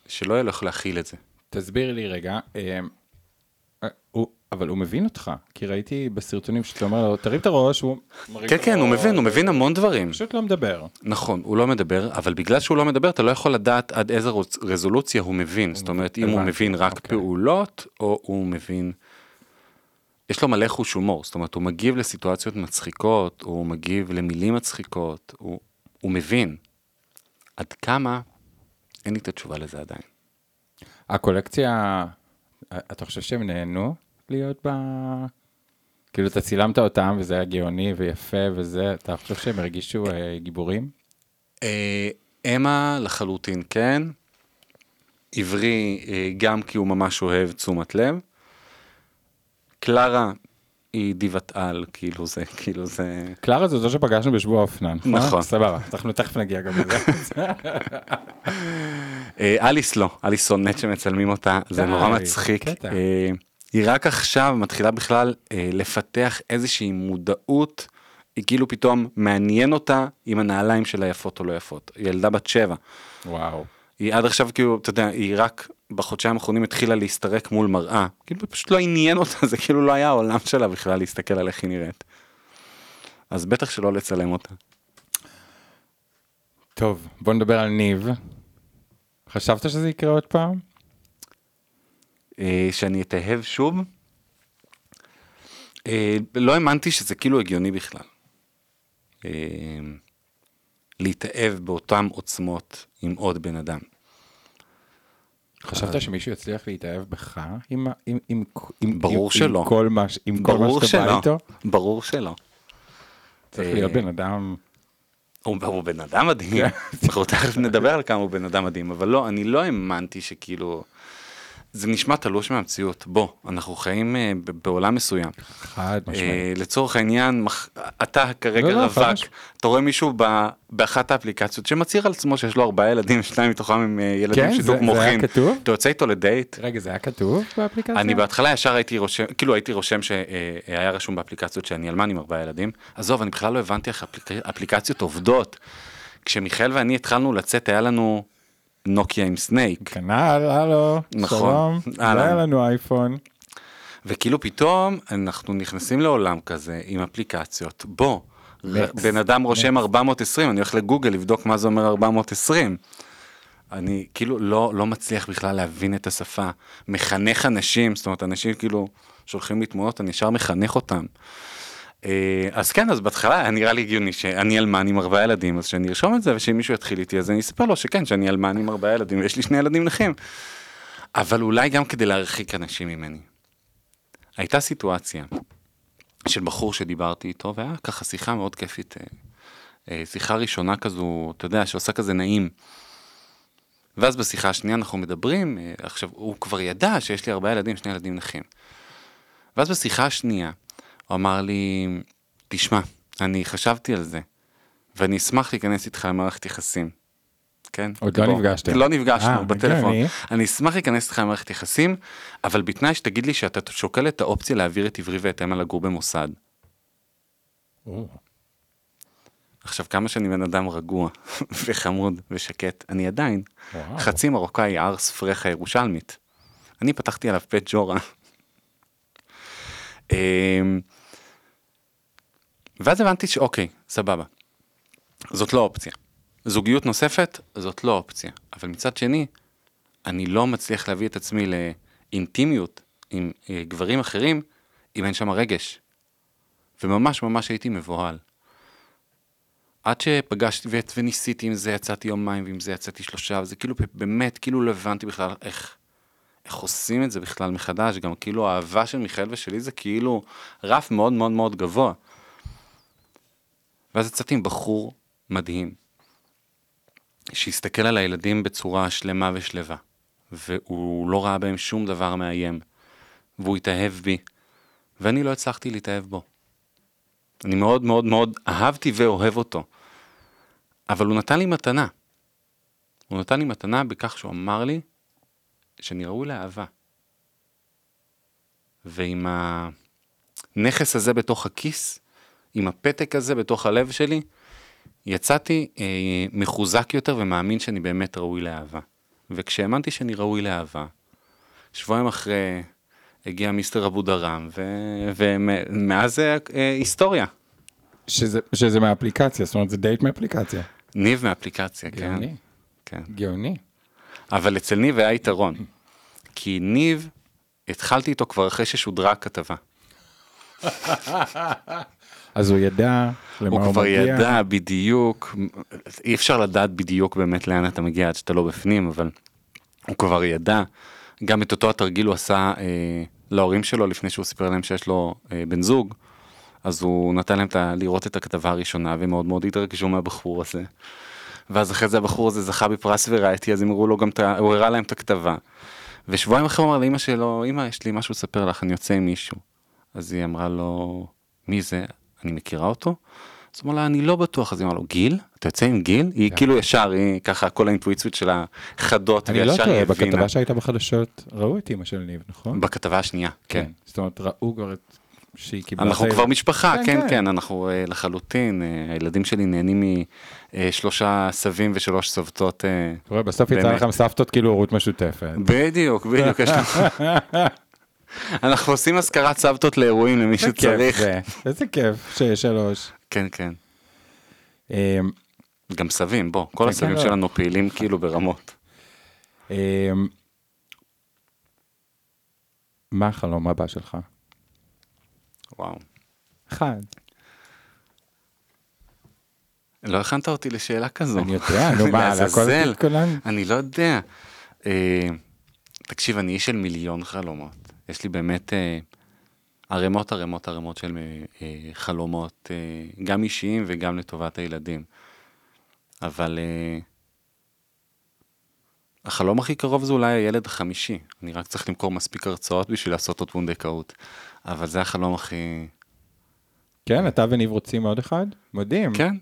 שלא יהיה לו איך להכיל את זה. תסביר לי רגע, אה, אבל הוא מבין אותך, כי ראיתי בסרטונים שאתה אומר לו, תרים את הראש, הוא מרים כן, כן, הוא מבין, הוא מבין המון דברים. פשוט לא מדבר. נכון, הוא לא מדבר, אבל בגלל שהוא לא מדבר, אתה לא יכול לדעת עד איזה רזולוציה הוא מבין. זאת אומרת, אם הוא מבין רק אוקיי. פעולות, או הוא מבין... יש לו מלא חוש הומור, זאת אומרת, הוא מגיב לסיטואציות מצחיקות, הוא מגיב למילים מצחיקות, הוא, הוא מבין. עד כמה, אין לי את התשובה לזה עדיין. הקולקציה, אתה חושב שהם נהנו להיות ב... כאילו, אתה צילמת אותם, וזה היה גאוני ויפה וזה, אתה חושב שהם הרגישו אה, גיבורים? אה, אמה לחלוטין כן, עברי אה, גם כי הוא ממש אוהב תשומת לב. קלרה היא דיבת על, כאילו זה, כאילו זה... קלרה זו זו שפגשנו בשבוע האופנה, נכון? נכון. סבבה, אנחנו תכף נגיע גם לזה. אה, אליס לא, אליס שונאת שמצלמים אותה, זה נורא מצחיק. אה, היא רק עכשיו מתחילה בכלל אה, לפתח איזושהי מודעות, היא כאילו פתאום מעניין אותה אם הנעליים שלה יפות או לא יפות. ילדה בת שבע. וואו. היא עד עכשיו כאילו, אתה יודע, היא רק בחודשיים האחרונים התחילה להסתרק מול מראה. כאילו פשוט לא עניין אותה, זה כאילו לא היה העולם שלה בכלל להסתכל על איך היא נראית. אז בטח שלא לצלם אותה. טוב, בוא נדבר על ניב. חשבת שזה יקרה עוד פעם? אה, שאני אתאהב שוב. אה, לא האמנתי שזה כאילו הגיוני בכלל. אה, להתאהב באותן עוצמות עם עוד בן אדם. חשבת שמישהו יצליח להתאהב בך עם, עם, עם, עם, ברור עם, שלא. עם כל מה, ש- עם כל מה ברור שאתה בא איתו? ברור שלא. צריך אה, להיות בן אדם... הוא, הוא בן אדם מדהים, כן. אנחנו תכף נדבר על כמה הוא בן אדם מדהים, אבל לא, אני לא האמנתי שכאילו, זה נשמע תלוש מהמציאות, בוא, אנחנו חיים אה, בעולם מסוים. חד אה, משמעית. לצורך העניין, מח- אתה כרגע לא, לא, רווק, משמעית. אתה רואה מישהו ב- באחת האפליקציות שמצהיר על עצמו שיש לו ארבעה ילדים, שניים מתוכם עם אה, ילדים כן, זה- שידוק זה היה מוחין. כתוב? אתה יוצא איתו לדייט? רגע, זה היה כתוב באפליקציה? אני בהתחלה ישר הייתי רושם, כאילו הייתי רושם שהיה רשום באפליקציות שאני אלמן עם ארבעה ילדים. עזוב, אני בכלל לא הבנתי איך אפליק... אפליקציות עובדות. כשמיכאל ואני התחלנו לצאת, היה לנו נוקיה עם סנייק. כנ"ל, הלו, נכון. שלום. לא היה לנו אייפון. וכאילו פתאום אנחנו נכנסים לעולם כזה עם אפליקציות. בוא, בן אדם רושם 420, אני הולך לגוגל לבדוק מה זה אומר 420. אני כאילו לא, לא מצליח בכלל להבין את השפה. מחנך אנשים, זאת אומרת, אנשים כאילו שולחים לי תמונות, אני ישר מחנך אותם. אה, אז כן, אז בהתחלה היה נראה לי הגיוני שאני אלמן עם ארבעה ילדים, אז שאני ארשום את זה, ושאם מישהו יתחיל איתי, אז אני אספר לו שכן, שאני אלמן עם ארבעה ילדים, ויש לי שני ילדים נכים. אבל אולי גם כדי להרחיק אנשים ממני. הייתה סיטואציה של בחור שדיברתי איתו, והיה ככה שיחה מאוד כיפית, אה, אה, שיחה ראשונה כזו, אתה יודע, שעושה כזה נעים. ואז בשיחה השנייה אנחנו מדברים, עכשיו, הוא כבר ידע שיש לי ארבעה ילדים, שני ילדים נכים. ואז בשיחה השנייה, הוא אמר לי, תשמע, אני חשבתי על זה, ואני אשמח להיכנס איתך למערכת יחסים. כן? עוד לא נפגשתם. לא נפגשנו אה, בטלפון. הגיוני. אני אשמח להיכנס איתך למערכת יחסים, אבל בתנאי שתגיד לי שאתה שוקל את האופציה להעביר את עברי ואת אמה לגור במוסד. עכשיו, כמה שאני בן אדם רגוע וחמוד ושקט, אני עדיין וואו. חצי מרוקאי ארס פרחה ירושלמית. אני פתחתי עליו בית ג'ורה. ואז הבנתי שאוקיי, סבבה. זאת לא אופציה. זוגיות נוספת, זאת לא אופציה. אבל מצד שני, אני לא מצליח להביא את עצמי לאינטימיות עם אה, גברים אחרים, אם אין שם רגש. וממש ממש הייתי מבוהל. עד שפגשתי ו- וניסיתי עם זה, יצאתי יומיים, ועם זה יצאתי שלושה, וזה כאילו באמת, כאילו לא הבנתי בכלל איך, איך עושים את זה בכלל מחדש, גם כאילו האהבה של מיכאל ושלי זה כאילו רף מאוד מאוד מאוד גבוה. ואז יצאתי עם בחור מדהים, שהסתכל על הילדים בצורה שלמה ושלווה, והוא לא ראה בהם שום דבר מאיים, והוא התאהב בי, ואני לא הצלחתי להתאהב בו. אני מאוד מאוד מאוד אהבתי ואוהב אותו. אבל הוא נתן לי מתנה. הוא נתן לי מתנה בכך שהוא אמר לי שאני ראוי לאהבה. ועם הנכס הזה בתוך הכיס, עם הפתק הזה בתוך הלב שלי, יצאתי אה, מחוזק יותר ומאמין שאני באמת ראוי לאהבה. וכשהאמנתי שאני ראוי לאהבה, שבועיים אחרי הגיע מיסטר אבו דראם, ומאז זה אה, היסטוריה. שזה, שזה מהאפליקציה, זאת אומרת זה דייט מאפליקציה. ניב מאפליקציה, כן. גאוני, כן. גאוני. אבל אצל ניב היה יתרון. כי ניב, התחלתי איתו כבר אחרי ששודרה הכתבה. אז הוא ידע למה הוא הוא כבר מגיע. ידע בדיוק, אי אפשר לדעת בדיוק באמת לאן אתה מגיע עד שאתה לא בפנים, אבל הוא כבר ידע. גם את אותו התרגיל הוא עשה אה, להורים שלו לפני שהוא סיפר להם שיש לו אה, בן זוג, אז הוא נתן להם לראות את הכתבה הראשונה והם מאוד מאוד התרגשו מהבחור הזה. ואז אחרי זה הבחור הזה זכה בפרס וראייטי, אז הם הראו לו גם את ה... הוא הראה להם את הכתבה. ושבועיים אחרי הוא אמר לאמא שלו, אמא, יש לי משהו לספר לך, אני יוצא עם מישהו. אז היא אמרה לו, מי זה? אני מכירה אותו? אז הוא אמר לה, אני לא בטוח, אז היא אמרה לו, גיל? אתה יוצא עם גיל? היא כאילו ישר, היא ככה, כל האינטואיציות שלה חדות, אני לא וישר היא טועה, הבינה. בכתבה שהייתה בחדשות, ראו את אימא של ניב, נכון? בכתבה השנייה, כן. זאת אומרת, ראו כבר את... שהיא קיבלה... אנחנו כבר משפחה, כן, כן, כן. כן, אנחנו אה, לחלוטין, אה, הילדים שלי נהנים משלושה סבים ושלוש סבתות. אה, בסוף יצא. לכם סבתות כאילו הורות משותפת. בדיוק, בדיוק, יש לנו... אנחנו עושים אזכרת סבתות לאירועים למי שצריך. זה, איזה כיף שיש שלוש. כן, כן. אמ, גם סבים, בוא, כל כן, הסבים כן, לא. שלנו פעילים כאילו ברמות. אמ, מה החלום הבא שלך? וואו. אחד. לא הכנת אותי לשאלה כזו. אני יודע, נו מה, על הכל לעזאזל. אני לא יודע. אה, תקשיב, אני איש של מיליון חלומות. יש לי באמת אה, ערימות ערימות ערימות של אה, אה, חלומות, אה, גם אישיים וגם לטובת הילדים. אבל אה, החלום הכי קרוב זה אולי הילד החמישי. אני רק צריך למכור מספיק הרצאות בשביל לעשות עוד פונדקאות. אבל זה החלום הכי... כן, אתה וניב רוצים עוד אחד? מדהים. כן,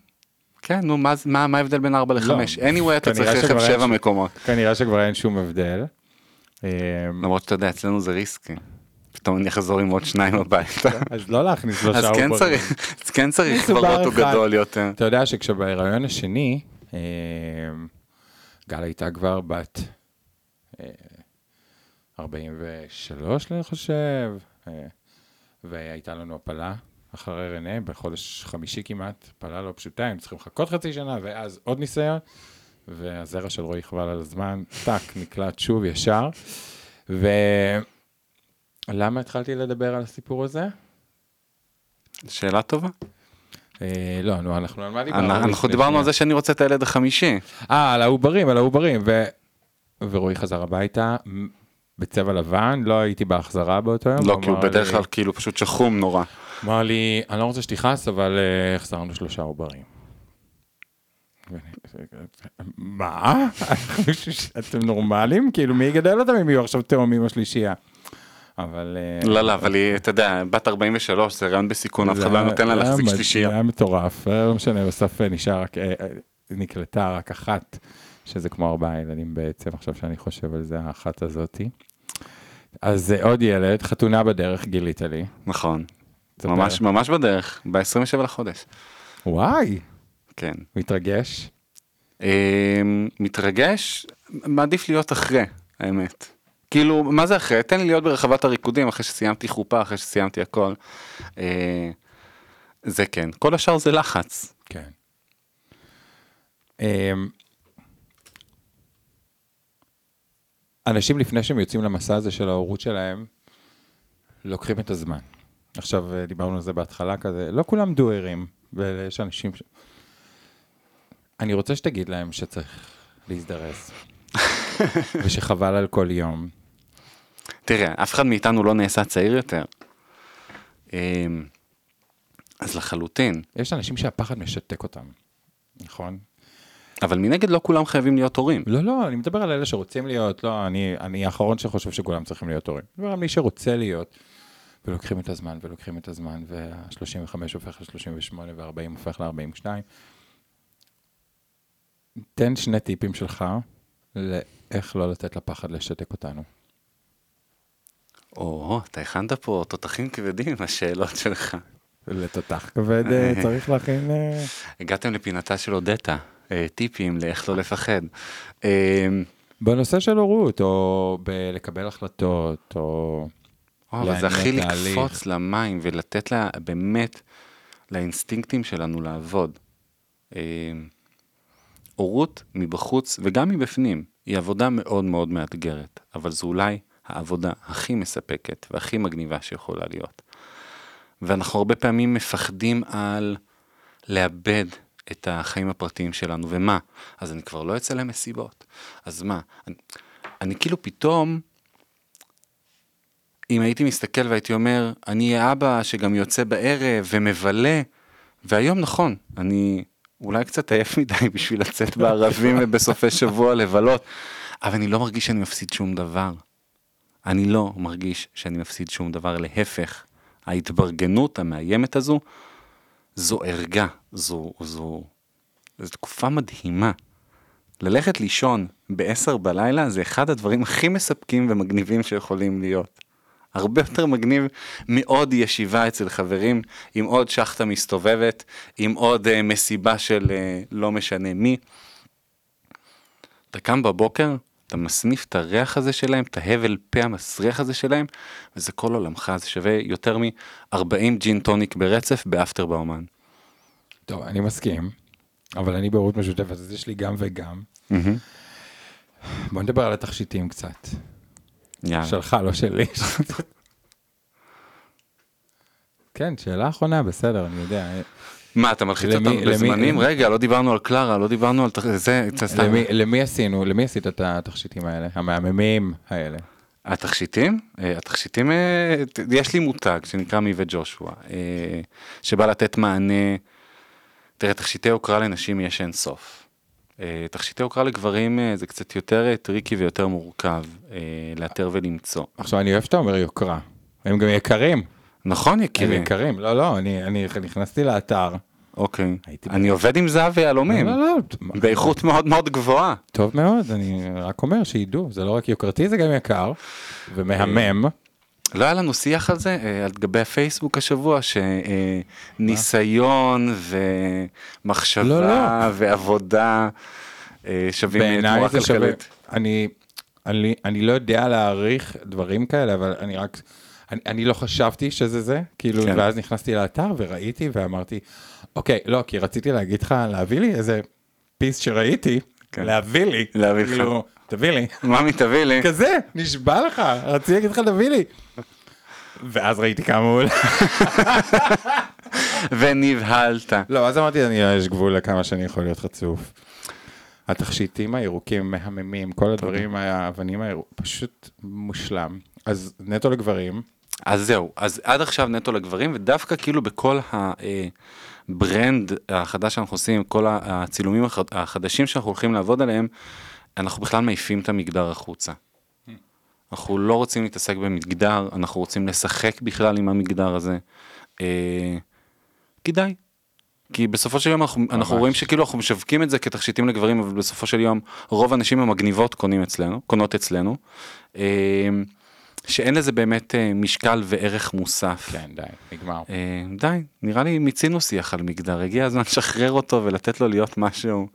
כן, נו, מה, מה, מה ההבדל בין 4 ל-5? anyway, אתה צריך רכב שכבר אין שבע ש- מקומות. כנראה שכבר אין שום הבדל. אמ, למרות שאתה יודע, אצלנו זה ריסקי. פתאום אני אחזור עם עוד שניים הביתה. אז לא להכניס שלושה כן עוברים. צריך, אז כן צריך כבר אוטו. גדול יותר. אתה יודע שכשבהיריון השני, אמ, גל הייתה כבר בת אה, 43, אני חושב, אה, והייתה לנו הפלה אחרי רנה בחודש חמישי כמעט, הפלה לא פשוטה, היינו צריכים לחכות חצי שנה, ואז עוד ניסיון, והזרע של רועי חבל על הזמן, טאק, נקלט שוב ישר. ולמה התחלתי לדבר על הסיפור הזה? שאלה טובה. אה, לא, נו, אנחנו על מה דיברנו? אנחנו דיברנו? על זה שאני רוצה את הילד החמישי. אה, על העוברים, על העוברים. ורועי חזר הביתה בצבע לבן, לא הייתי בהחזרה באותו יום. לא, כי הוא בדרך כלל כאילו פשוט שחום נורא. אמר לי, אני לא רוצה שתכעס, אבל אה, החזרנו שלושה עוברים. מה? אתם נורמלים? כאילו, מי יגדל אותם אם יהיו עכשיו תאומים השלישייה? אבל... אה, לא, לא, אבל היא, אתה יודע, בת 43, זה רעיון בסיכון, אף אחד לא זה נותן לה להחזיק שלישייה. זה היה מטורף, אה, לא משנה, בסוף אה, נשאר רק, נקלטה רק אחת, שזה כמו ארבעה ילדים בעצם, עכשיו שאני חושב על זה, האחת הזאתי. אז אה, עוד ילד, חתונה בדרך גילית לי. נכון. ממש ממש בדרך, ב-27 לחודש. וואי, כן. מתרגש. אמ, מתרגש, מעדיף להיות אחרי, האמת. כאילו, מה זה אחרי? תן לי להיות ברחבת הריקודים אחרי שסיימתי חופה, אחרי שסיימתי הכל. אה, זה כן. כל השאר זה לחץ. כן. אמ, אנשים לפני שהם יוצאים למסע הזה של ההורות שלהם, לוקחים את הזמן. עכשיו, אה, דיברנו על זה בהתחלה כזה, לא כולם דוארים, ויש אנשים ש... אני רוצה שתגיד להם שצריך להזדרז, ושחבל על כל יום. תראה, אף אחד מאיתנו לא נעשה צעיר יותר. אמ, אז לחלוטין. יש אנשים שהפחד משתק אותם, נכון? אבל מנגד לא כולם חייבים להיות הורים. לא, לא, אני מדבר על אלה שרוצים להיות, לא, אני, אני האחרון שחושב שכולם צריכים להיות הורים. אני מדבר על מי שרוצה להיות, ולוקחים את הזמן, ולוקחים את הזמן, וה-35 הופך ל-38, ו-40 הופך ל-42. תן שני טיפים שלך לאיך לא לתת לפחד לשתק אותנו. או, אתה הכנת פה תותחים כבדים, השאלות שלך. לתותח כבד אה, צריך להכין... אה, הגעתם לפינתה של אודטה, אה, טיפים לאיך לא לפחד. בנושא של הורות, או בלקבל החלטות, או... או, אבל זה הכי. לקפוץ למים ולתת לה באמת לאינסטינקטים שלנו לעבוד. הורות מבחוץ וגם מבפנים היא עבודה מאוד מאוד מאתגרת, אבל זו אולי העבודה הכי מספקת והכי מגניבה שיכולה להיות. ואנחנו הרבה פעמים מפחדים על לאבד את החיים הפרטיים שלנו, ומה? אז אני כבר לא אצא למסיבות. אז מה? אני, אני כאילו פתאום, אם הייתי מסתכל והייתי אומר, אני אהיה אבא שגם יוצא בערב ומבלה, והיום נכון, אני אולי קצת עייף מדי בשביל לצאת בערבים ובסופי שבוע לבלות, אבל אני לא מרגיש שאני מפסיד שום דבר. אני לא מרגיש שאני מפסיד שום דבר, להפך, ההתברגנות המאיימת הזו, זו ערגה, זו, זו, זו תקופה מדהימה. ללכת לישון ב-10 בלילה זה אחד הדברים הכי מספקים ומגניבים שיכולים להיות. הרבה יותר מגניב מעוד ישיבה אצל חברים, עם עוד שחטה מסתובבת, עם עוד uh, מסיבה של uh, לא משנה מי. אתה קם בבוקר, אתה מסניף את הריח הזה שלהם, את ההבל פה המסריח הזה שלהם, וזה כל עולמך, זה שווה יותר מ-40 ג'ין טוניק ברצף באפטר באומן. טוב, אני מסכים, אבל אני בהורות משותפת, אז יש לי גם וגם. בוא נדבר על התכשיטים קצת. יאללה. שלך, לא שלי. כן, שאלה אחרונה, בסדר, אני יודע. מה, אתה מלחיץ למי- אותנו למי- בזמנים? רגע, לא דיברנו על קלרה, לא דיברנו על... זה, סתם. למי, למי עשינו, למי עשית את התכשיטים האלה? המהממים האלה. התכשיטים? אה, התכשיטים, אה, יש לי מותג שנקרא מי וג'ושוע, אה, שבא לתת מענה, תראה, תכשיטי הוקרה לנשים יש אין סוף. אה, תכשיטי יוקרה לגברים אה, זה קצת יותר אה, טריקי ויותר מורכב לאתר ולמצוא. עכשיו, אני אוהב שאתה אומר יוקרה. הם גם יקרים. נכון הם יקירי? יקרים. לא, לא, אני, אני נכנסתי לאתר. אוקיי. אני עובד עם זהב ויהלומים, לא, לא, באיכות מאוד מאוד גבוהה. טוב מאוד, אני רק אומר שידעו, זה לא רק יוקרתי, זה גם יקר ומהמם. לא היה לנו שיח על זה אה, על גבי הפייסבוק השבוע שניסיון ומחשבה לא, לא. ועבודה אה, שווים תמורה זה שווה, כלכלית. אני, אני, אני לא יודע להעריך דברים כאלה, אבל אני רק, אני, אני לא חשבתי שזה זה, כאילו, כן. ואז נכנסתי לאתר וראיתי ואמרתי, אוקיי, לא, כי רציתי להגיד לך, להביא לי איזה פיס שראיתי, כן. להביא לי, להביא לך. כאילו, תביא לי, ממי תביא לי. כזה, נשבע לך, רציתי להגיד לך, תביא לי. ואז ראיתי כמה הוא עולה. ונבהלת. לא, אז אמרתי, אני, יש גבול לכמה שאני יכול להיות חצוף. התכשיטים הירוקים מהממים, כל הדברים, האבנים הירוקים, פשוט מושלם. אז נטו לגברים, אז זהו, אז עד עכשיו נטו לגברים, ודווקא כאילו בכל הברנד החדש שאנחנו עושים, כל הצילומים הח- החדשים שאנחנו הולכים לעבוד עליהם, אנחנו בכלל מעיפים את המגדר החוצה. אנחנו לא רוצים להתעסק במגדר, אנחנו רוצים לשחק בכלל עם המגדר הזה. אה, כדאי. כי בסופו של יום אנחנו, אנחנו רואים שכאילו אנחנו משווקים את זה כתכשיטים לגברים, אבל בסופו של יום רוב הנשים המגניבות קונים אצלנו, קונות אצלנו. אה, שאין לזה באמת אה, משקל וערך מוסף. כן, די, נגמר. אה, די, נראה לי מיצינו שיח על מגדר, הגיע הזמן לשחרר אותו ולתת לו להיות משהו.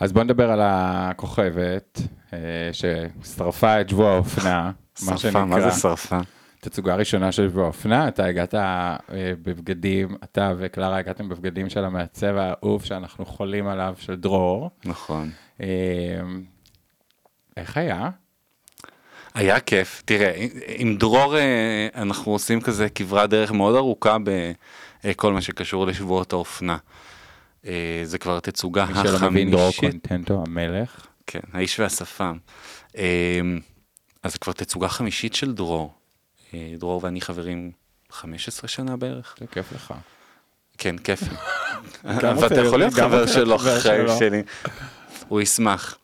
אז בוא נדבר על הכוכבת, אה, ששרפה את שבוע האופנה, מה שרפה, מה זה שנקרא. שרפה? תצוגה ראשונה של שבוע האופנה, אתה הגעת אה, בבגדים, אתה וקלרה הגעתם בבגדים של המעצב האהוב שאנחנו חולים עליו, של דרור. נכון. אה, איך היה? היה כיף, תראה, עם דרור אנחנו עושים כזה כברת דרך מאוד ארוכה בכל מה שקשור לשבועות האופנה. אה, זה כבר התצוגה מי שלא מבין דרור החמישית. קונטנטו המלך. כן, האיש והשפם. אה, אז זה כבר תצוגה חמישית של דרור. אה, דרור ואני חברים 15 שנה בערך. זה כיף לך. כן, כיף. ואתה יכול להיות חבר שלו, חיים. שלי. הוא ישמח.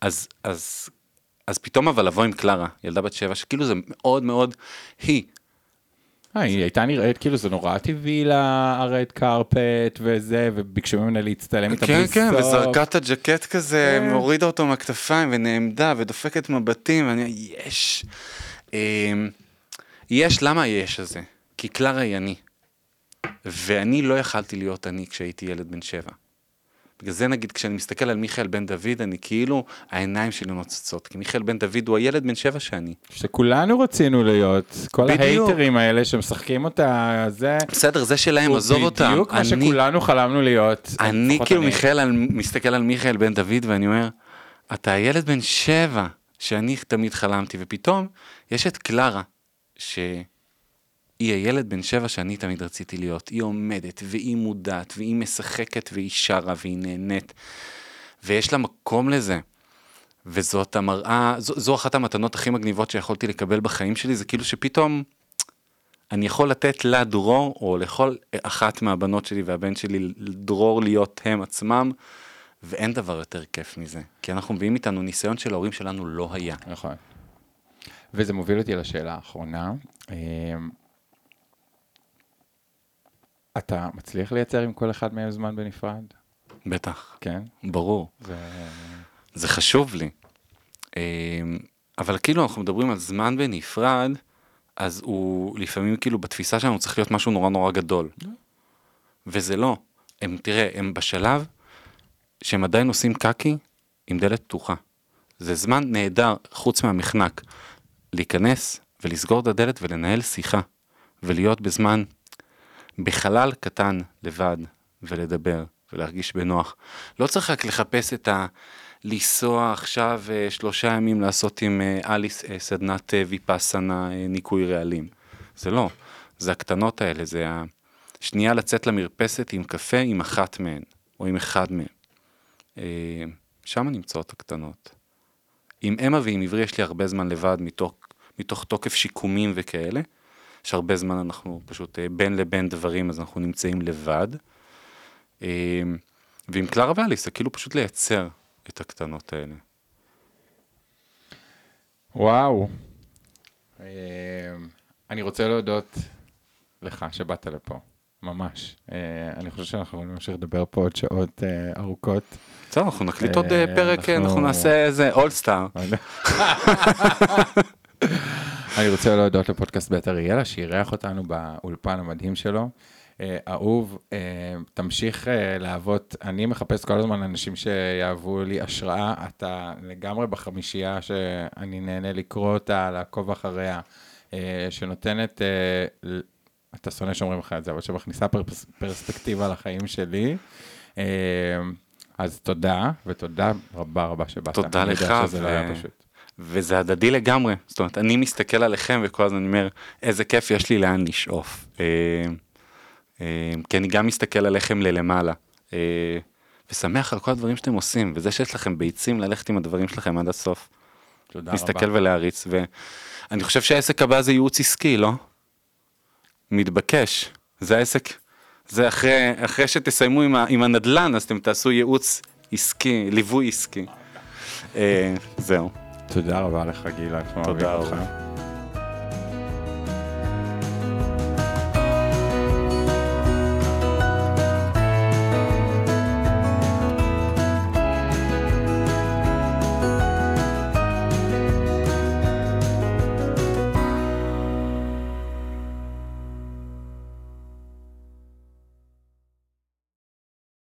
אז, אז, אז פתאום אבל לבוא עם קלרה, ילדה בת שבע, שכאילו זה מאוד מאוד היא. אה, היא הייתה נראית כאילו זה נורא טבעי לה הרד קרפט וזה, וביקשו ממנה להצטלם איתה כן, בלי כן, סוף. וזרקה את הג'קט כזה, כן. הורידה אותו מהכתפיים ונעמדה ודופקת מבטים, ואני, יש. אמ, יש, למה יש הזה? כי קלרה היא אני. ואני לא יכלתי להיות אני כשהייתי ילד בן שבע. בגלל זה נגיד כשאני מסתכל על מיכאל בן דוד, אני כאילו, העיניים שלי נוצצות, כי מיכאל בן דוד הוא הילד בן שבע שאני. שכולנו רצינו להיות, כל בדיוק. ההייטרים האלה שמשחקים אותה, זה... בסדר, זה שלהם, עזוב אותם. בדיוק מה אני- שכולנו חלמנו להיות. אני כאילו מיכאל, על- מסתכל על מיכאל בן דוד ואני אומר, אתה הילד בן שבע שאני תמיד חלמתי, ופתאום יש את קלרה, שהיא הילד בן שבע שאני תמיד רציתי להיות. היא עומדת, והיא מודעת, והיא משחקת, והיא שרה, והיא נהנית, ויש לה מקום לזה. וזאת המראה, זו, זו אחת המתנות הכי מגניבות שיכולתי לקבל בחיים שלי, זה כאילו שפתאום אני יכול לתת לה דרור, או לכל אחת מהבנות שלי והבן שלי, דרור להיות הם עצמם, ואין דבר יותר כיף מזה. כי אנחנו מביאים איתנו ניסיון שלהורים שלנו לא היה. נכון. וזה מוביל אותי לשאלה האחרונה. אתה מצליח לייצר עם כל אחד מהם זמן בנפרד? בטח, כן? ברור. זה... זה חשוב לי. אמ, אבל כאילו אנחנו מדברים על זמן בנפרד, אז הוא לפעמים כאילו בתפיסה שלנו צריך להיות משהו נורא נורא גדול. וזה לא. הם, תראה, הם בשלב שהם עדיין עושים קקי עם דלת פתוחה. זה זמן נהדר, חוץ מהמחנק, להיכנס ולסגור את הדלת ולנהל שיחה, ולהיות בזמן, בחלל קטן לבד, ולדבר, ולהרגיש בנוח. לא צריך רק לחפש את ה... לנסוע עכשיו אה, שלושה ימים לעשות עם אה, אליס אה, סדנת ויפאסנה ניקוי רעלים. זה לא, זה הקטנות האלה, זה השנייה לצאת למרפסת עם קפה עם אחת מהן, או עם אחד. אה, שם נמצאות הקטנות. עם אמה ועם עברי יש לי הרבה זמן לבד מתוך, מתוך תוקף שיקומים וכאלה. יש הרבה זמן אנחנו פשוט אה, בין לבין דברים אז אנחנו נמצאים לבד. אה, ועם קלרה ואליס זה כאילו פשוט לייצר את הקטנות האלה. וואו. אמ, אני רוצה להודות לך שבאת לפה, ממש. אה, אני חושב שאנחנו יכולים להמשיך לדבר פה עוד שעות אה, ארוכות. בסדר, אנחנו נקליט אה, עוד אה, פרק, אה, אנחנו- אנחנו נעשה איזה אולסטאר. אני רוצה להודות לפודקאסט בית אריאלה, שאירח אותנו באולפן המדהים שלו. אה, אהוב, אה, תמשיך אה, להוות, אני מחפש כל הזמן אנשים שיהוו לי השראה, אתה לגמרי בחמישייה שאני נהנה לקרוא אותה, לעקוב אחריה, שנותנת, אתה שונא שאומרים לך את זה, אבל שמכניסה פרספקטיבה לחיים שלי. אז תודה, ותודה רבה רבה שבאת. תודה לך, לא ו- היה פשוט. וזה הדדי לגמרי. זאת אומרת, אני מסתכל עליכם וכל הזמן אומר, איזה כיף יש לי לאן לשאוף. אה, אה, כי אני גם מסתכל עליכם ללמעלה. אה, ושמח על כל הדברים שאתם עושים, וזה שיש לכם ביצים ללכת עם הדברים שלכם עד הסוף. תודה להסתכל רבה. ולהריץ, ואני חושב שהעסק הבא זה ייעוץ עסקי, לא? מתבקש. זה העסק, זה אחרי, אחרי שתסיימו עם, ה, עם הנדלן, אז אתם תעשו ייעוץ עסקי, ליווי עסקי. אה, זהו. תודה רבה לך, גילה, אנחנו תודה אוהבים רבה. אותך.